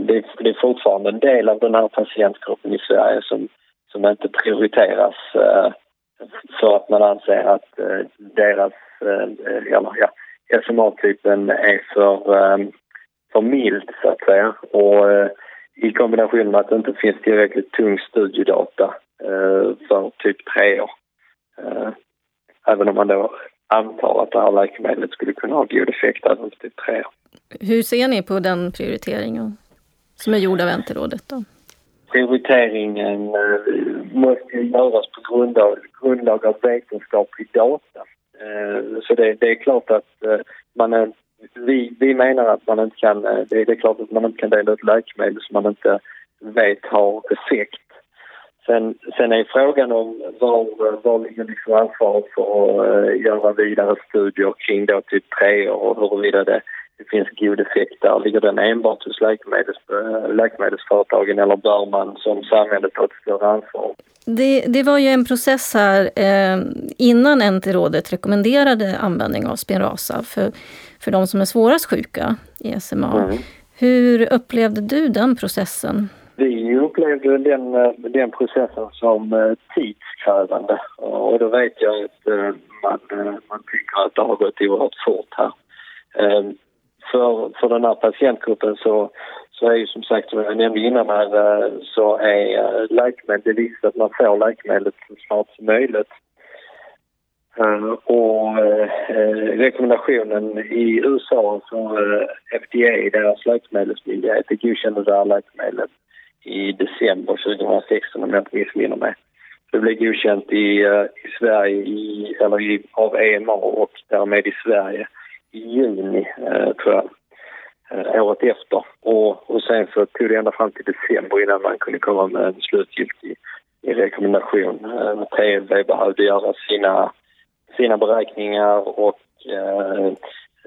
det, det är fortfarande en del av den här patientgruppen i Sverige som, som inte prioriteras för att man anser att deras, eller ja, SMA-typen är för, för mild, så att säga. Och eh, i kombination med att det inte finns tillräckligt tung studiedata eh, för typ 3 år. Eh, även om man då antar att det här läkemedlet skulle kunna ha god effekt även för typ 3 år. Hur ser ni på den prioriteringen som är gjord av NT-rådet? Då? Prioriteringen måste göras på grundlag, grundlag av vetenskaplig data. Eh, så det, det, är klart att eh, man vi, vi menar att man inte kan, eh, det, det är klart att man inte kan dela ut läkemedel som man inte vet har effekt. Sen, sen är frågan om var, var ligger liksom ansvaret för att eh, göra vidare studier kring då typ 3 och huruvida det, det finns god effekt där. Ligger den enbart hos läkemedels, läkemedelsföretagen eller bör man som samhälle ta ett större ansvar? Det, det var ju en process här eh, innan NT-rådet rekommenderade användning av Spinraza för, för de som är svårast sjuka i SMA. Mm. Hur upplevde du den processen? Vi upplevde den, eh, den processen som eh, tidskrävande och då vet jag att eh, man, man tycker att det har gått oerhört fort här. För, för den här patientgruppen så så är ju som sagt, som jag nämnde innan här, eh, så är eh, läkemedel, det är viktigt att man får läkemedlet så snart som möjligt. Eh, och rekommendationen i USA, från FDA, deras läkemedelsmyndighet, godkände det här läkemedlet i december 2016 om jag inte missminner mig. Det blev godkänt i, i Sverige, i, eller i, av EMA och därmed i Sverige i juni, eh, tror jag eh, året efter. Och, och sen så tog det ända fram till december innan man kunde komma med en slutgiltig eh, rekommendation. Eh, TLV behövde göra sina, sina beräkningar och eh,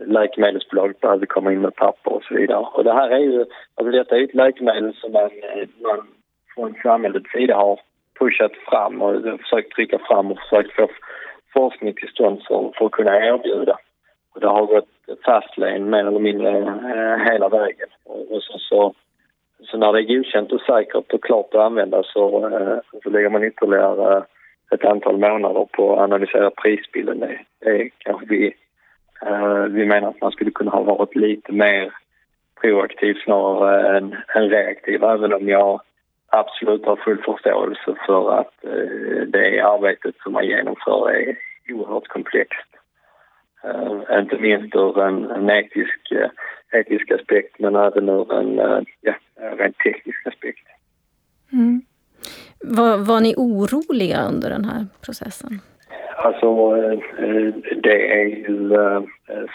läkemedelsbolaget behövde komma in med papper och så vidare. Och det här är ju, alltså detta är ett läkemedel som man, man från samhällets sida har pushat fram och försökt trycka fram och försökt få forskning till stånd för, för att kunna erbjuda. Och det har gått fastlane mer eller mindre eh, hela vägen. Och, så, så, så, när det är godkänt och säkert och klart att använda så, eh, så lägger man ytterligare eh, ett antal månader på att analysera prisbilden. Det, det kanske vi, vi menar att man skulle kunna ha varit lite mer proaktiv snarare än, än reaktiv även om jag absolut har full förståelse för att det arbetet som man genomför är oerhört komplext. Uh, inte minst ur en, en etisk, uh, etisk aspekt men även ur en uh, ja, rent teknisk aspekt. Mm. Var, var ni oroliga under den här processen? Alltså, det är ju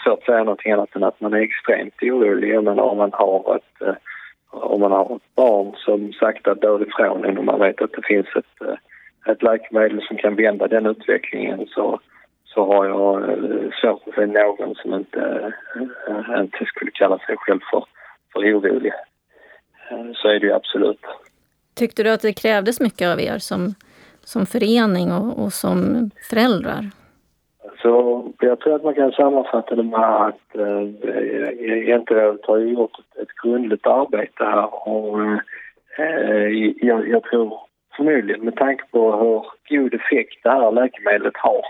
svårt att säga någonting annat än att man är extremt orolig. Men om man har ett, om man har ett barn som sakta dör ifrån en och man vet att det finns ett, ett läkemedel som kan vända den utvecklingen så så har jag eh, svårt att se någon som inte, eh, inte skulle kalla sig själv för, för orolig. Eh, så är det ju absolut. Tyckte du att det krävdes mycket av er som, som förening och, och som föräldrar? Så jag tror att man kan sammanfatta det med att eh, Genterådet har gjort ett, grundligt arbete här och eh, jag, jag tror förmodligen med tanke på hur god effekt det här läkemedlet har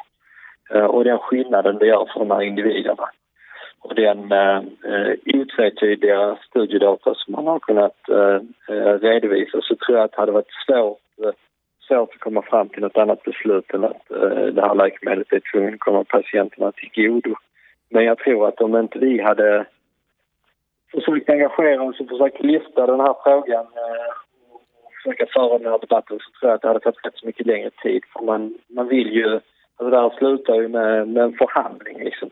Eh, och den skillnaden det gör för de här individerna och den eh, eh otvetydiga studiedata som man har kunnat eh, eh, redovisa så tror jag att det hade varit svårt, svårt att komma fram till något annat beslut än att eh, det här läkemedlet är tvunget att komma patienterna till godo. Men jag tror att om inte vi hade försökt engagera oss och försökt lyfta den här frågan eh, och försöka föra den här debatten så tror jag att det hade tagit rätt så mycket längre tid. För man, man vill ju, alltså det här slutar ju med, med en förhandling liksom.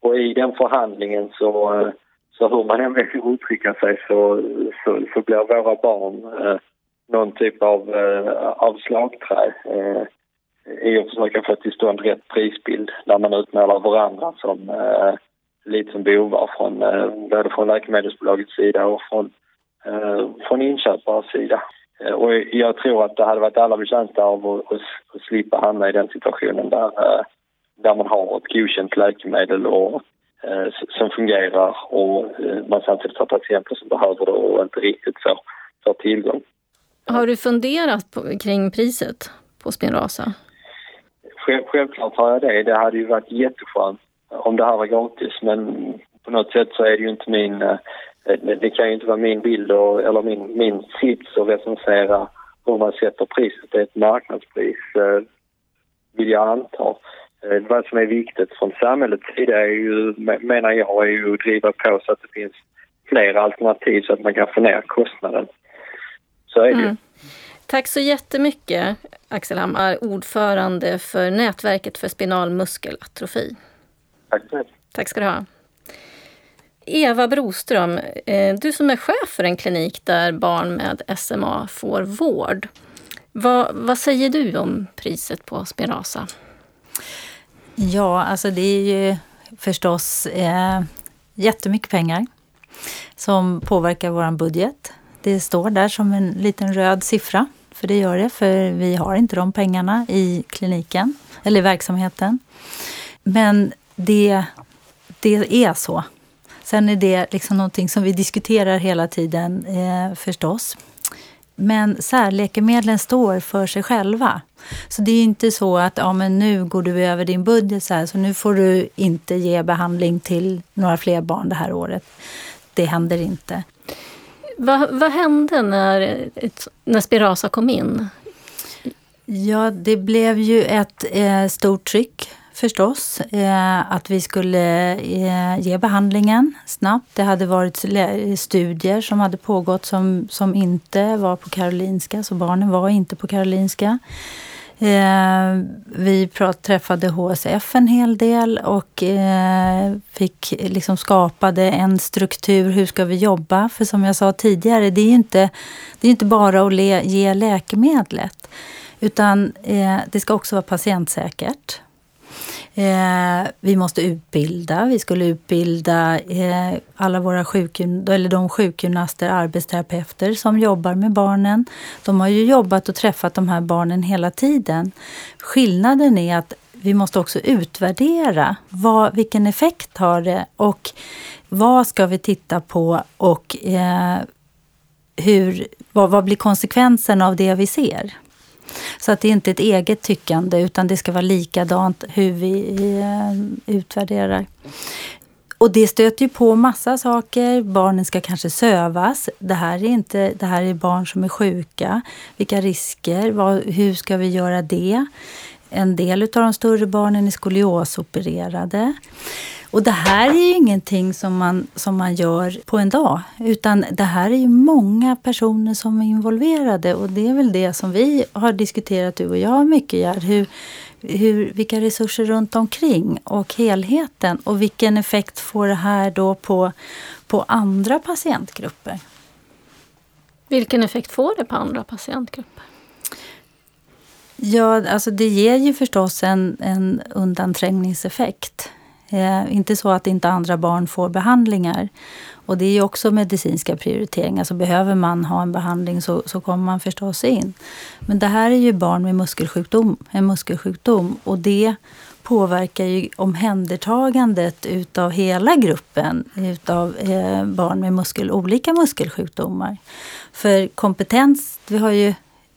Och i den förhandlingen så, så hur man än vill uttrycka sig så, så, så blir våra barn eh, någon typ av, eh, av slagträ eh, i att försöka få till stånd rätt prisbild där man utmålar varandra som eh, lite som bovar från, eh, både från läkemedelsbolagets sida och från, eh, från inköparens sida. Eh, och jag tror att det hade varit alla betjänta av att, att, slippa hamna i den situationen där eh, där man har ett godkänt läkemedel och, eh, som fungerar och man samtidigt har patienter som behöver det och inte riktigt får, får tillgång. Har du funderat på, kring priset på Spinraza? Själv, självklart har jag det. Det hade ju varit jätteskönt om det här var gratis men på något sätt så är det ju inte min... Eh, det kan ju inte vara min bild och, eller min, min sits att recensera hur man sätter priset. Det är ett marknadspris, eh, vill jag anta. Eh, vad som är viktigt från samhällets sida är ju, menar jag, är ju att driva på så att det finns fler alternativ så att man kan få ner kostnaden. Så är det mm. ju. Tack så jättemycket Axel Hammar, ordförande för Nätverket för spinal muskelatrofi. Tack så mycket. Tack ska du ha. Eva Broström, eh, du som är chef för en klinik där barn med SMA får vård. Vad, vad säger du om priset på Spirasa? Ja, alltså det är ju förstås eh, jättemycket pengar som påverkar vår budget. Det står där som en liten röd siffra, för det gör det, för vi har inte de pengarna i kliniken eller i verksamheten. Men det, det är så. Sen är det liksom någonting som vi diskuterar hela tiden eh, förstås. Men särläkemedlen står för sig själva. Så det är inte så att ja, men nu går du över din budget så här, så nu får du inte ge behandling till några fler barn det här året. Det händer inte. Vad, vad hände när, när Spirasa kom in? Ja, det blev ju ett eh, stort tryck förstås. Eh, att vi skulle eh, ge behandlingen snabbt. Det hade varit studier som hade pågått som, som inte var på Karolinska, så barnen var inte på Karolinska. Eh, vi prat, träffade HSF en hel del och eh, fick liksom skapade en struktur. Hur ska vi jobba? För som jag sa tidigare, det är ju inte, det är inte bara att le, ge läkemedlet. Utan eh, det ska också vara patientsäkert. Eh, vi måste utbilda. Vi skulle utbilda eh, alla våra sjukgym eller de sjukgymnaster, arbetsterapeuter som jobbar med barnen. De har ju jobbat och träffat de här barnen hela tiden. Skillnaden är att vi måste också utvärdera vad, vilken effekt har det och vad ska vi titta på och eh, hur, vad, vad blir konsekvenserna av det vi ser? Så att det är inte ett eget tyckande utan det ska vara likadant hur vi eh, utvärderar. Och det stöter ju på massa saker. Barnen ska kanske sövas. Det här är, inte, det här är barn som är sjuka. Vilka risker? Vad, hur ska vi göra det? En del av de större barnen är skoliosopererade. Och det här är ju ingenting som man, som man gör på en dag. Utan det här är ju många personer som är involverade. Och det är väl det som vi har diskuterat, du och jag, mycket Gerd. Hur, hur, vilka resurser runt omkring och helheten. Och vilken effekt får det här då på, på andra patientgrupper? Vilken effekt får det på andra patientgrupper? Ja, alltså det ger ju förstås en, en undanträngningseffekt. Eh, inte så att inte andra barn får behandlingar. Och det är ju också medicinska prioriteringar. Så behöver man ha en behandling så, så kommer man förstås in. Men det här är ju barn med muskelsjukdom, en muskelsjukdom. Och det påverkar ju omhändertagandet utav hela gruppen utav eh, barn med muskel, olika muskelsjukdomar. För kompetens, vi har ju,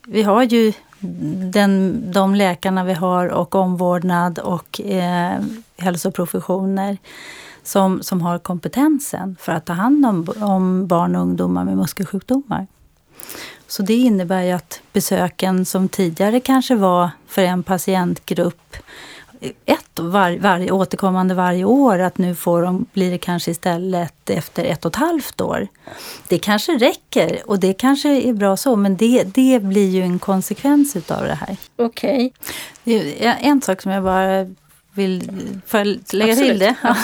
vi har ju den, de läkarna vi har och omvårdnad och eh, hälsoprofessioner som, som har kompetensen för att ta hand om, om barn och ungdomar med muskelsjukdomar. Så det innebär ju att besöken som tidigare kanske var för en patientgrupp ett var, var, återkommande varje år, att nu får de, blir det kanske istället efter ett och ett halvt år. Det kanske räcker och det kanske är bra så, men det, det blir ju en konsekvens utav det här. Okej. Okay. En sak som jag bara vill lägga Absolut. till det. [LAUGHS]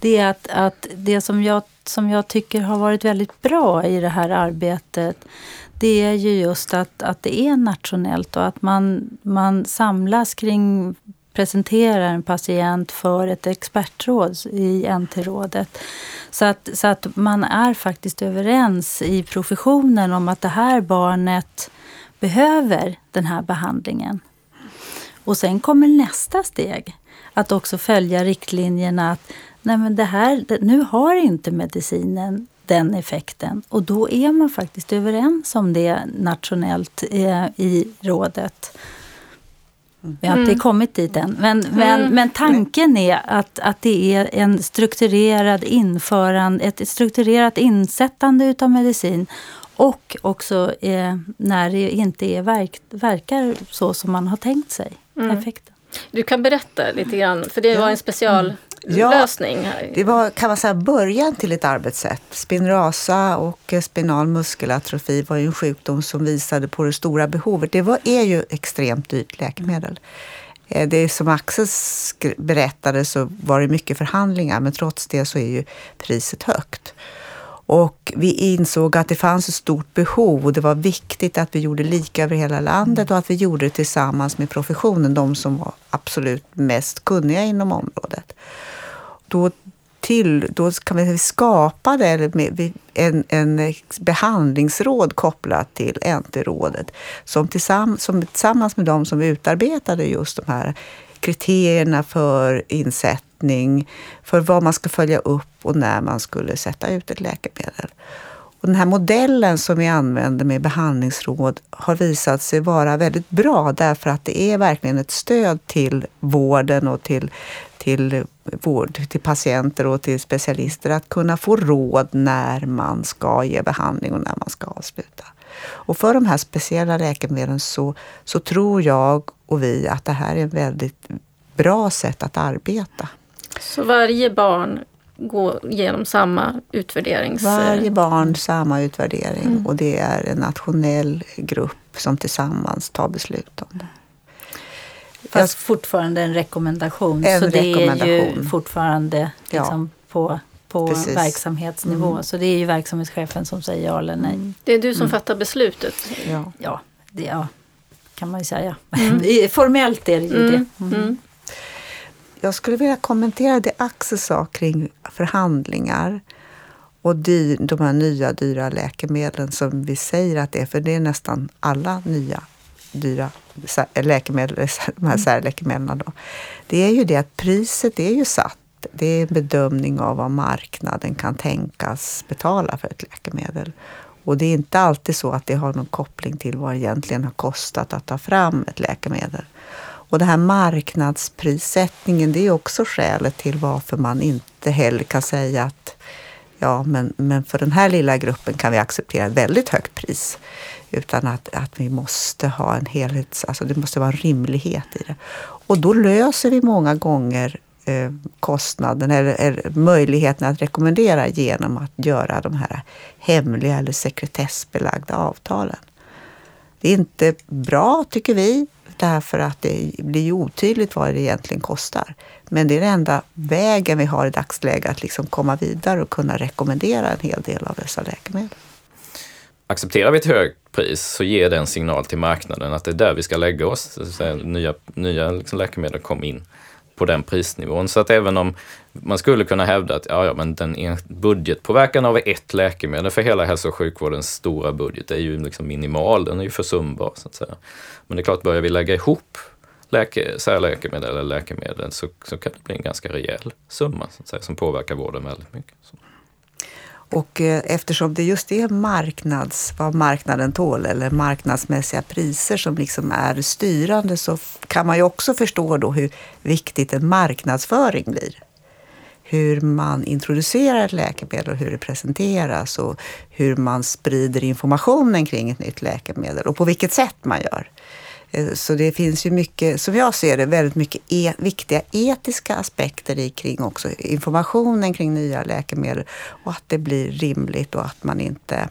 det är att, att det som jag, som jag tycker har varit väldigt bra i det här arbetet det är ju just att, att det är nationellt och att man, man samlas kring presenterar en patient för ett expertråd i NT-rådet. Så att, så att man är faktiskt överens i professionen om att det här barnet behöver den här behandlingen. Och sen kommer nästa steg, att också följa riktlinjerna att nej men det här, nu har inte medicinen den effekten. Och då är man faktiskt överens om det nationellt eh, i rådet. Vi har inte mm. kommit dit än. Men, men, mm. men tanken är att, att det är en strukturerad införande, ett strukturerat insättande utav medicin och också eh, när det inte är verk, verkar så som man har tänkt sig. Mm. Effekten. Du kan berätta lite grann, för det var en special ja, lösning? Det var kan man säga början till ett arbetssätt. Spinrasa och spinal muskelatrofi var ju en sjukdom som visade på det stora behovet. Det var, är ju extremt dyrt läkemedel. Eh, det som Axel berättade så var det mycket förhandlingar men trots det så är ju priset högt. Och vi insåg att det fanns ett stort behov och det var viktigt att vi gjorde lika över hela landet och att vi gjorde det tillsammans med professionen, de som var absolut mest kunniga inom området. Då, till, då kan vi skapa en, en behandlingsråd kopplat till NT-rådet som tillsammans, som tillsammans med de som utarbetade just de här kriterierna för riktning för vad man ska följa upp och när man skulle sätta ut ett läkemedel. Och den här modellen som vi använder med behandlingsråd har visat sig vara väldigt bra därför att det är verkligen ett stöd till vården och till till vård, till patienter och till specialister att kunna få råd när man ska ge behandling och när man ska avsluta. Och för de här speciella läkemedlen så, så tror jag och vi att det här är ett väldigt bra sätt att arbeta. Så varje barn går genom samma utvärderings... Varje barn samma utvärdering mm. och det är en nationell grupp som tillsammans tar beslut om det. Fast fortfarande en rekommendation. En så rekommendation. det är ju fortfarande liksom ja. på, på verksamhetsnivå. Mm. Så det är ju verksamhetschefen som säger ja eller nej. Mm. Det är du som mm. fattar beslutet? Ja, ja det ja, kan man ju säga. Mm. [LAUGHS] Formellt är det ju mm. det. Jag skulle vilja kommentera det Axel sa kring förhandlingar och dyr, de här nya dyra läkemedlen som vi säger att det är, för det är nästan alla nya dyra läkemedel, de här mm. särläkemedlen. Då. Det är ju det att priset är ju satt. Det är en bedömning av vad marknaden kan tänkas betala för ett läkemedel. Och det är inte alltid så att det har någon koppling till vad det egentligen har kostat att ta fram ett läkemedel. Och den här marknadsprissättningen, det är också skälet till varför man inte heller kan säga att ja, men, men för den här lilla gruppen kan vi acceptera ett väldigt högt pris. Utan att, att vi måste ha en helhets... Alltså det måste vara en rimlighet i det. Och då löser vi många gånger eh, kostnaden eller, eller möjligheten att rekommendera genom att göra de här hemliga eller sekretessbelagda avtalen. Det är inte bra, tycker vi, därför att det blir otydligt vad det egentligen kostar. Men det är den enda vägen vi har i dagsläget att liksom komma vidare och kunna rekommendera en hel del av dessa läkemedel. accepterar vi ett högt pris så ger det en signal till marknaden att det är där vi ska lägga oss. Så nya nya liksom läkemedel kommer in på den prisnivån. Så att även om man skulle kunna hävda att ja, ja, men den budgetpåverkan av ett läkemedel för hela hälso och sjukvårdens stora budget är ju liksom minimal, den är ju försumbar. Så att säga. Men det är klart, börjar vi lägga ihop läke, särläkemedel eller läkemedel så, så kan det bli en ganska rejäl summa så att säga, som påverkar vården väldigt mycket. Så. Och eh, eftersom det just är marknads, vad marknaden tål eller marknadsmässiga priser som liksom är styrande så kan man ju också förstå då hur viktigt en marknadsföring blir. Hur man introducerar ett läkemedel och hur det presenteras och hur man sprider informationen kring ett nytt läkemedel och på vilket sätt man gör. Eh, så det finns ju mycket, som jag ser det, väldigt mycket e viktiga etiska aspekter i kring också informationen kring nya läkemedel och att det blir rimligt och att man inte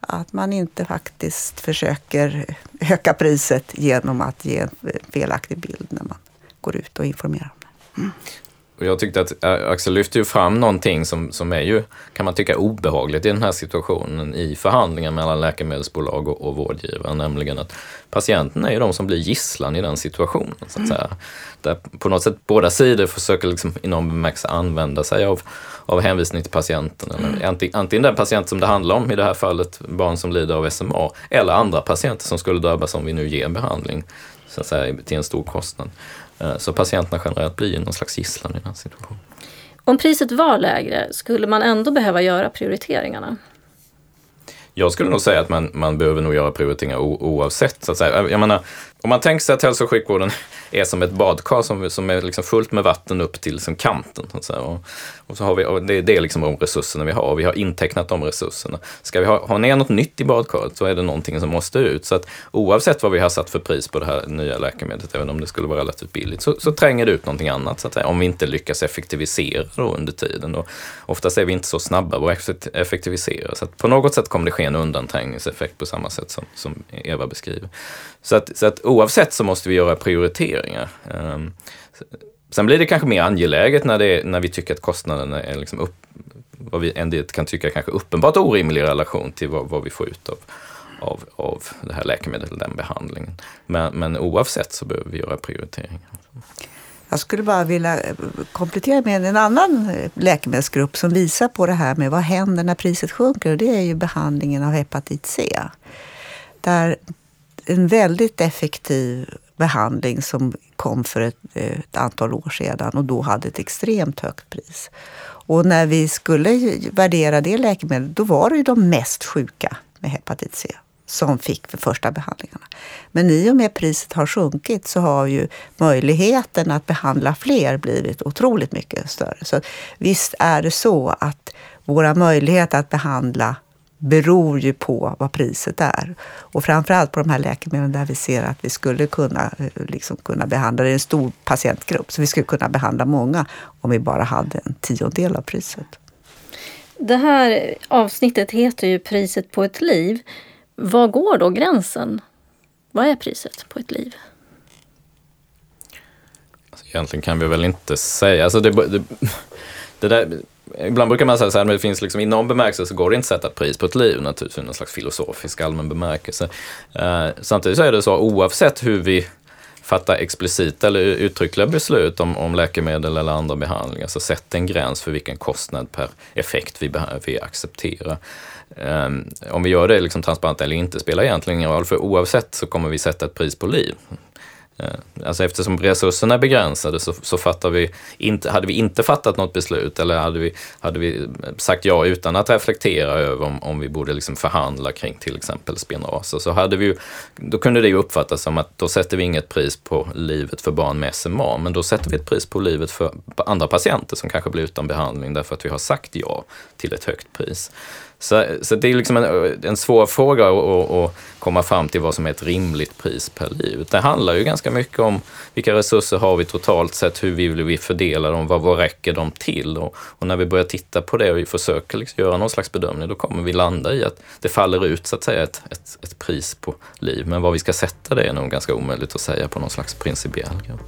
att man inte faktiskt försöker öka priset genom att ge en eh, felaktig bild när man går ut och informerar om det. Mm. Och jag tyckte att äh, Axel lyfte ju fram någonting som, som är ju, kan man tycka, obehagligt i den här situationen i förhandlingar mellan läkemedelsbolag och, och vårdgivare, nämligen att patienten är ju de som blir gisslan i den situationen. Så att mm. säga. Där på något sätt båda sidor försöker liksom i någon bemärkelse använda sig av, av hänvisning till patienten. Eller mm. antingen den patient som det handlar om, i det här fallet barn som lider av SMA, eller andra patienter som skulle drabbas om vi nu ger behandling så att säga, till en stor kostnad. Eh, så patienterna generellt blir någon slags gisslan i den situationen. Om priset var lägre, skulle man ändå behöva göra prioriteringarna? Jag skulle nog säga att man, man behöver nog göra prioriteringar oavsett. Så att säga. Jag menar, om man tänker sig att hälso och sjukvården [LAUGHS] är som ett badkar som, som är liksom fullt med vatten upp till liksom kanten. Så och, och, så har vi, och det, det är liksom de resurserna vi har. Vi har intecknat de resurserna. Ska vi ha, ha ner något nytt i badkaret så är det någonting som måste ut. Så att oavsett vad vi har satt för pris på det här nya läkemedlet, även om det skulle vara relativt billigt, så, så tränger det ut någonting annat. Så att säga, om vi inte lyckas effektivisera då under tiden. Och oftast är vi inte så snabba på att effektivisera. Så att på något sätt kommer det ske en undanträngningseffekt på samma sätt som, som Eva beskriver. Så att, så att oavsett så måste vi göra prioriteringar. Ehm, sen blir det kanske mer angeläget när, det, när vi tycker att kostnaderna är liksom upp, vad vi en del kan tycka kanske uppenbart orimlig relation till vad, vad vi får ut av, av, av det här läkemedlet, den behandlingen. Men, men oavsett så behöver vi göra prioriteringar. Jag skulle bara vilja eh, komplettera med en annan eh, läkemedelsgrupp som visar på det här med vad händer när priset sjunker. Och det är ju behandlingen av hepatit C. Där en väldigt effektiv behandling som kom för ett, ett, antal år sedan och då hade ett extremt högt pris. Och när vi skulle värdera det läkemedlet, då var det ju de mest sjuka med hepatit C som fick för första behandlingarna. Men i och med priset har sjunkit så har ju möjligheten att behandla fler blivit otroligt mycket större. Så visst är det så att våra möjligheter att behandla beror ju på vad priset är. Och framförallt på de här läkemedlen där vi ser att vi skulle kunna, eh, liksom kunna behandla, det är en stor patientgrupp, så vi skulle kunna behandla många om vi bara hade en tiondel av priset. Det här avsnittet heter ju Priset på ett liv. Var går då gränsen? Vad är priset på ett liv? Alltså, egentligen kan vi väl inte säga. Alltså det, det, det där, ibland brukar man säga så här, men det finns liksom, i någon bemärkelse så går det inte att sätta pris på ett liv naturligtvis, i någon typ slags filosofisk allmän bemärkelse. Eh, samtidigt så är det så, oavsett hur vi fattar explicita eller uttryckliga beslut om, om läkemedel eller andra behandlingar, så sätt en gräns för vilken kostnad per effekt vi, vi accepterar. Um, om vi gör det liksom transparent eller inte spelar egentligen ingen roll, för oavsett så kommer vi sätta ett pris på liv. Eh, alltså eftersom resurserna är begränsade så, så fattar vi inte, hade vi inte fattat något beslut eller hade vi, hade vi sagt ja utan att reflektera över om, om vi borde liksom förhandla kring till exempel spinraser så hade vi ju, då kunde det ju uppfattas som att då sätter vi inget pris på livet för barn med SMA, men då sätter vi ett pris på livet för andra patienter som kanske blir utan behandling därför att vi har sagt ja till ett högt pris. Så, så det är liksom en, en svår fråga att, att komma fram till vad som är ett rimligt pris per liv. Det handlar ju ganska mycket om vilka resurser har vi totalt sett, hur vill vi fördela dem, vad, vad räcker de till? Och, och, när vi börjar titta på det och vi försöker liksom göra någon slags bedömning, då kommer vi landa i att det faller ut så att säga ett, ett, ett pris på liv. Men vad vi ska sätta det är nog ganska omöjligt att säga på någon slags principiell grund.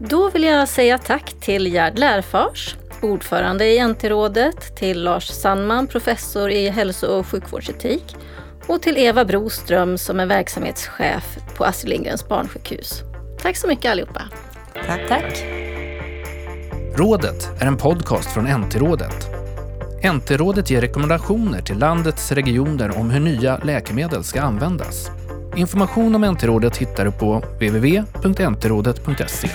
Då vill jag säga tack till Gerd Lärfors ordförande i NT-rådet, till Lars Sandman, professor i hälso och sjukvårdsetik och till Eva Broström som är verksamhetschef på Astrid Lindgrens barnsjukhus. Tack så mycket allihopa. Tack. Tack. Rådet är en podcast från NT-rådet. NT-rådet ger rekommendationer till landets regioner om hur nya läkemedel ska användas. Information om NT-rådet hittar du på www.ntrådet.se.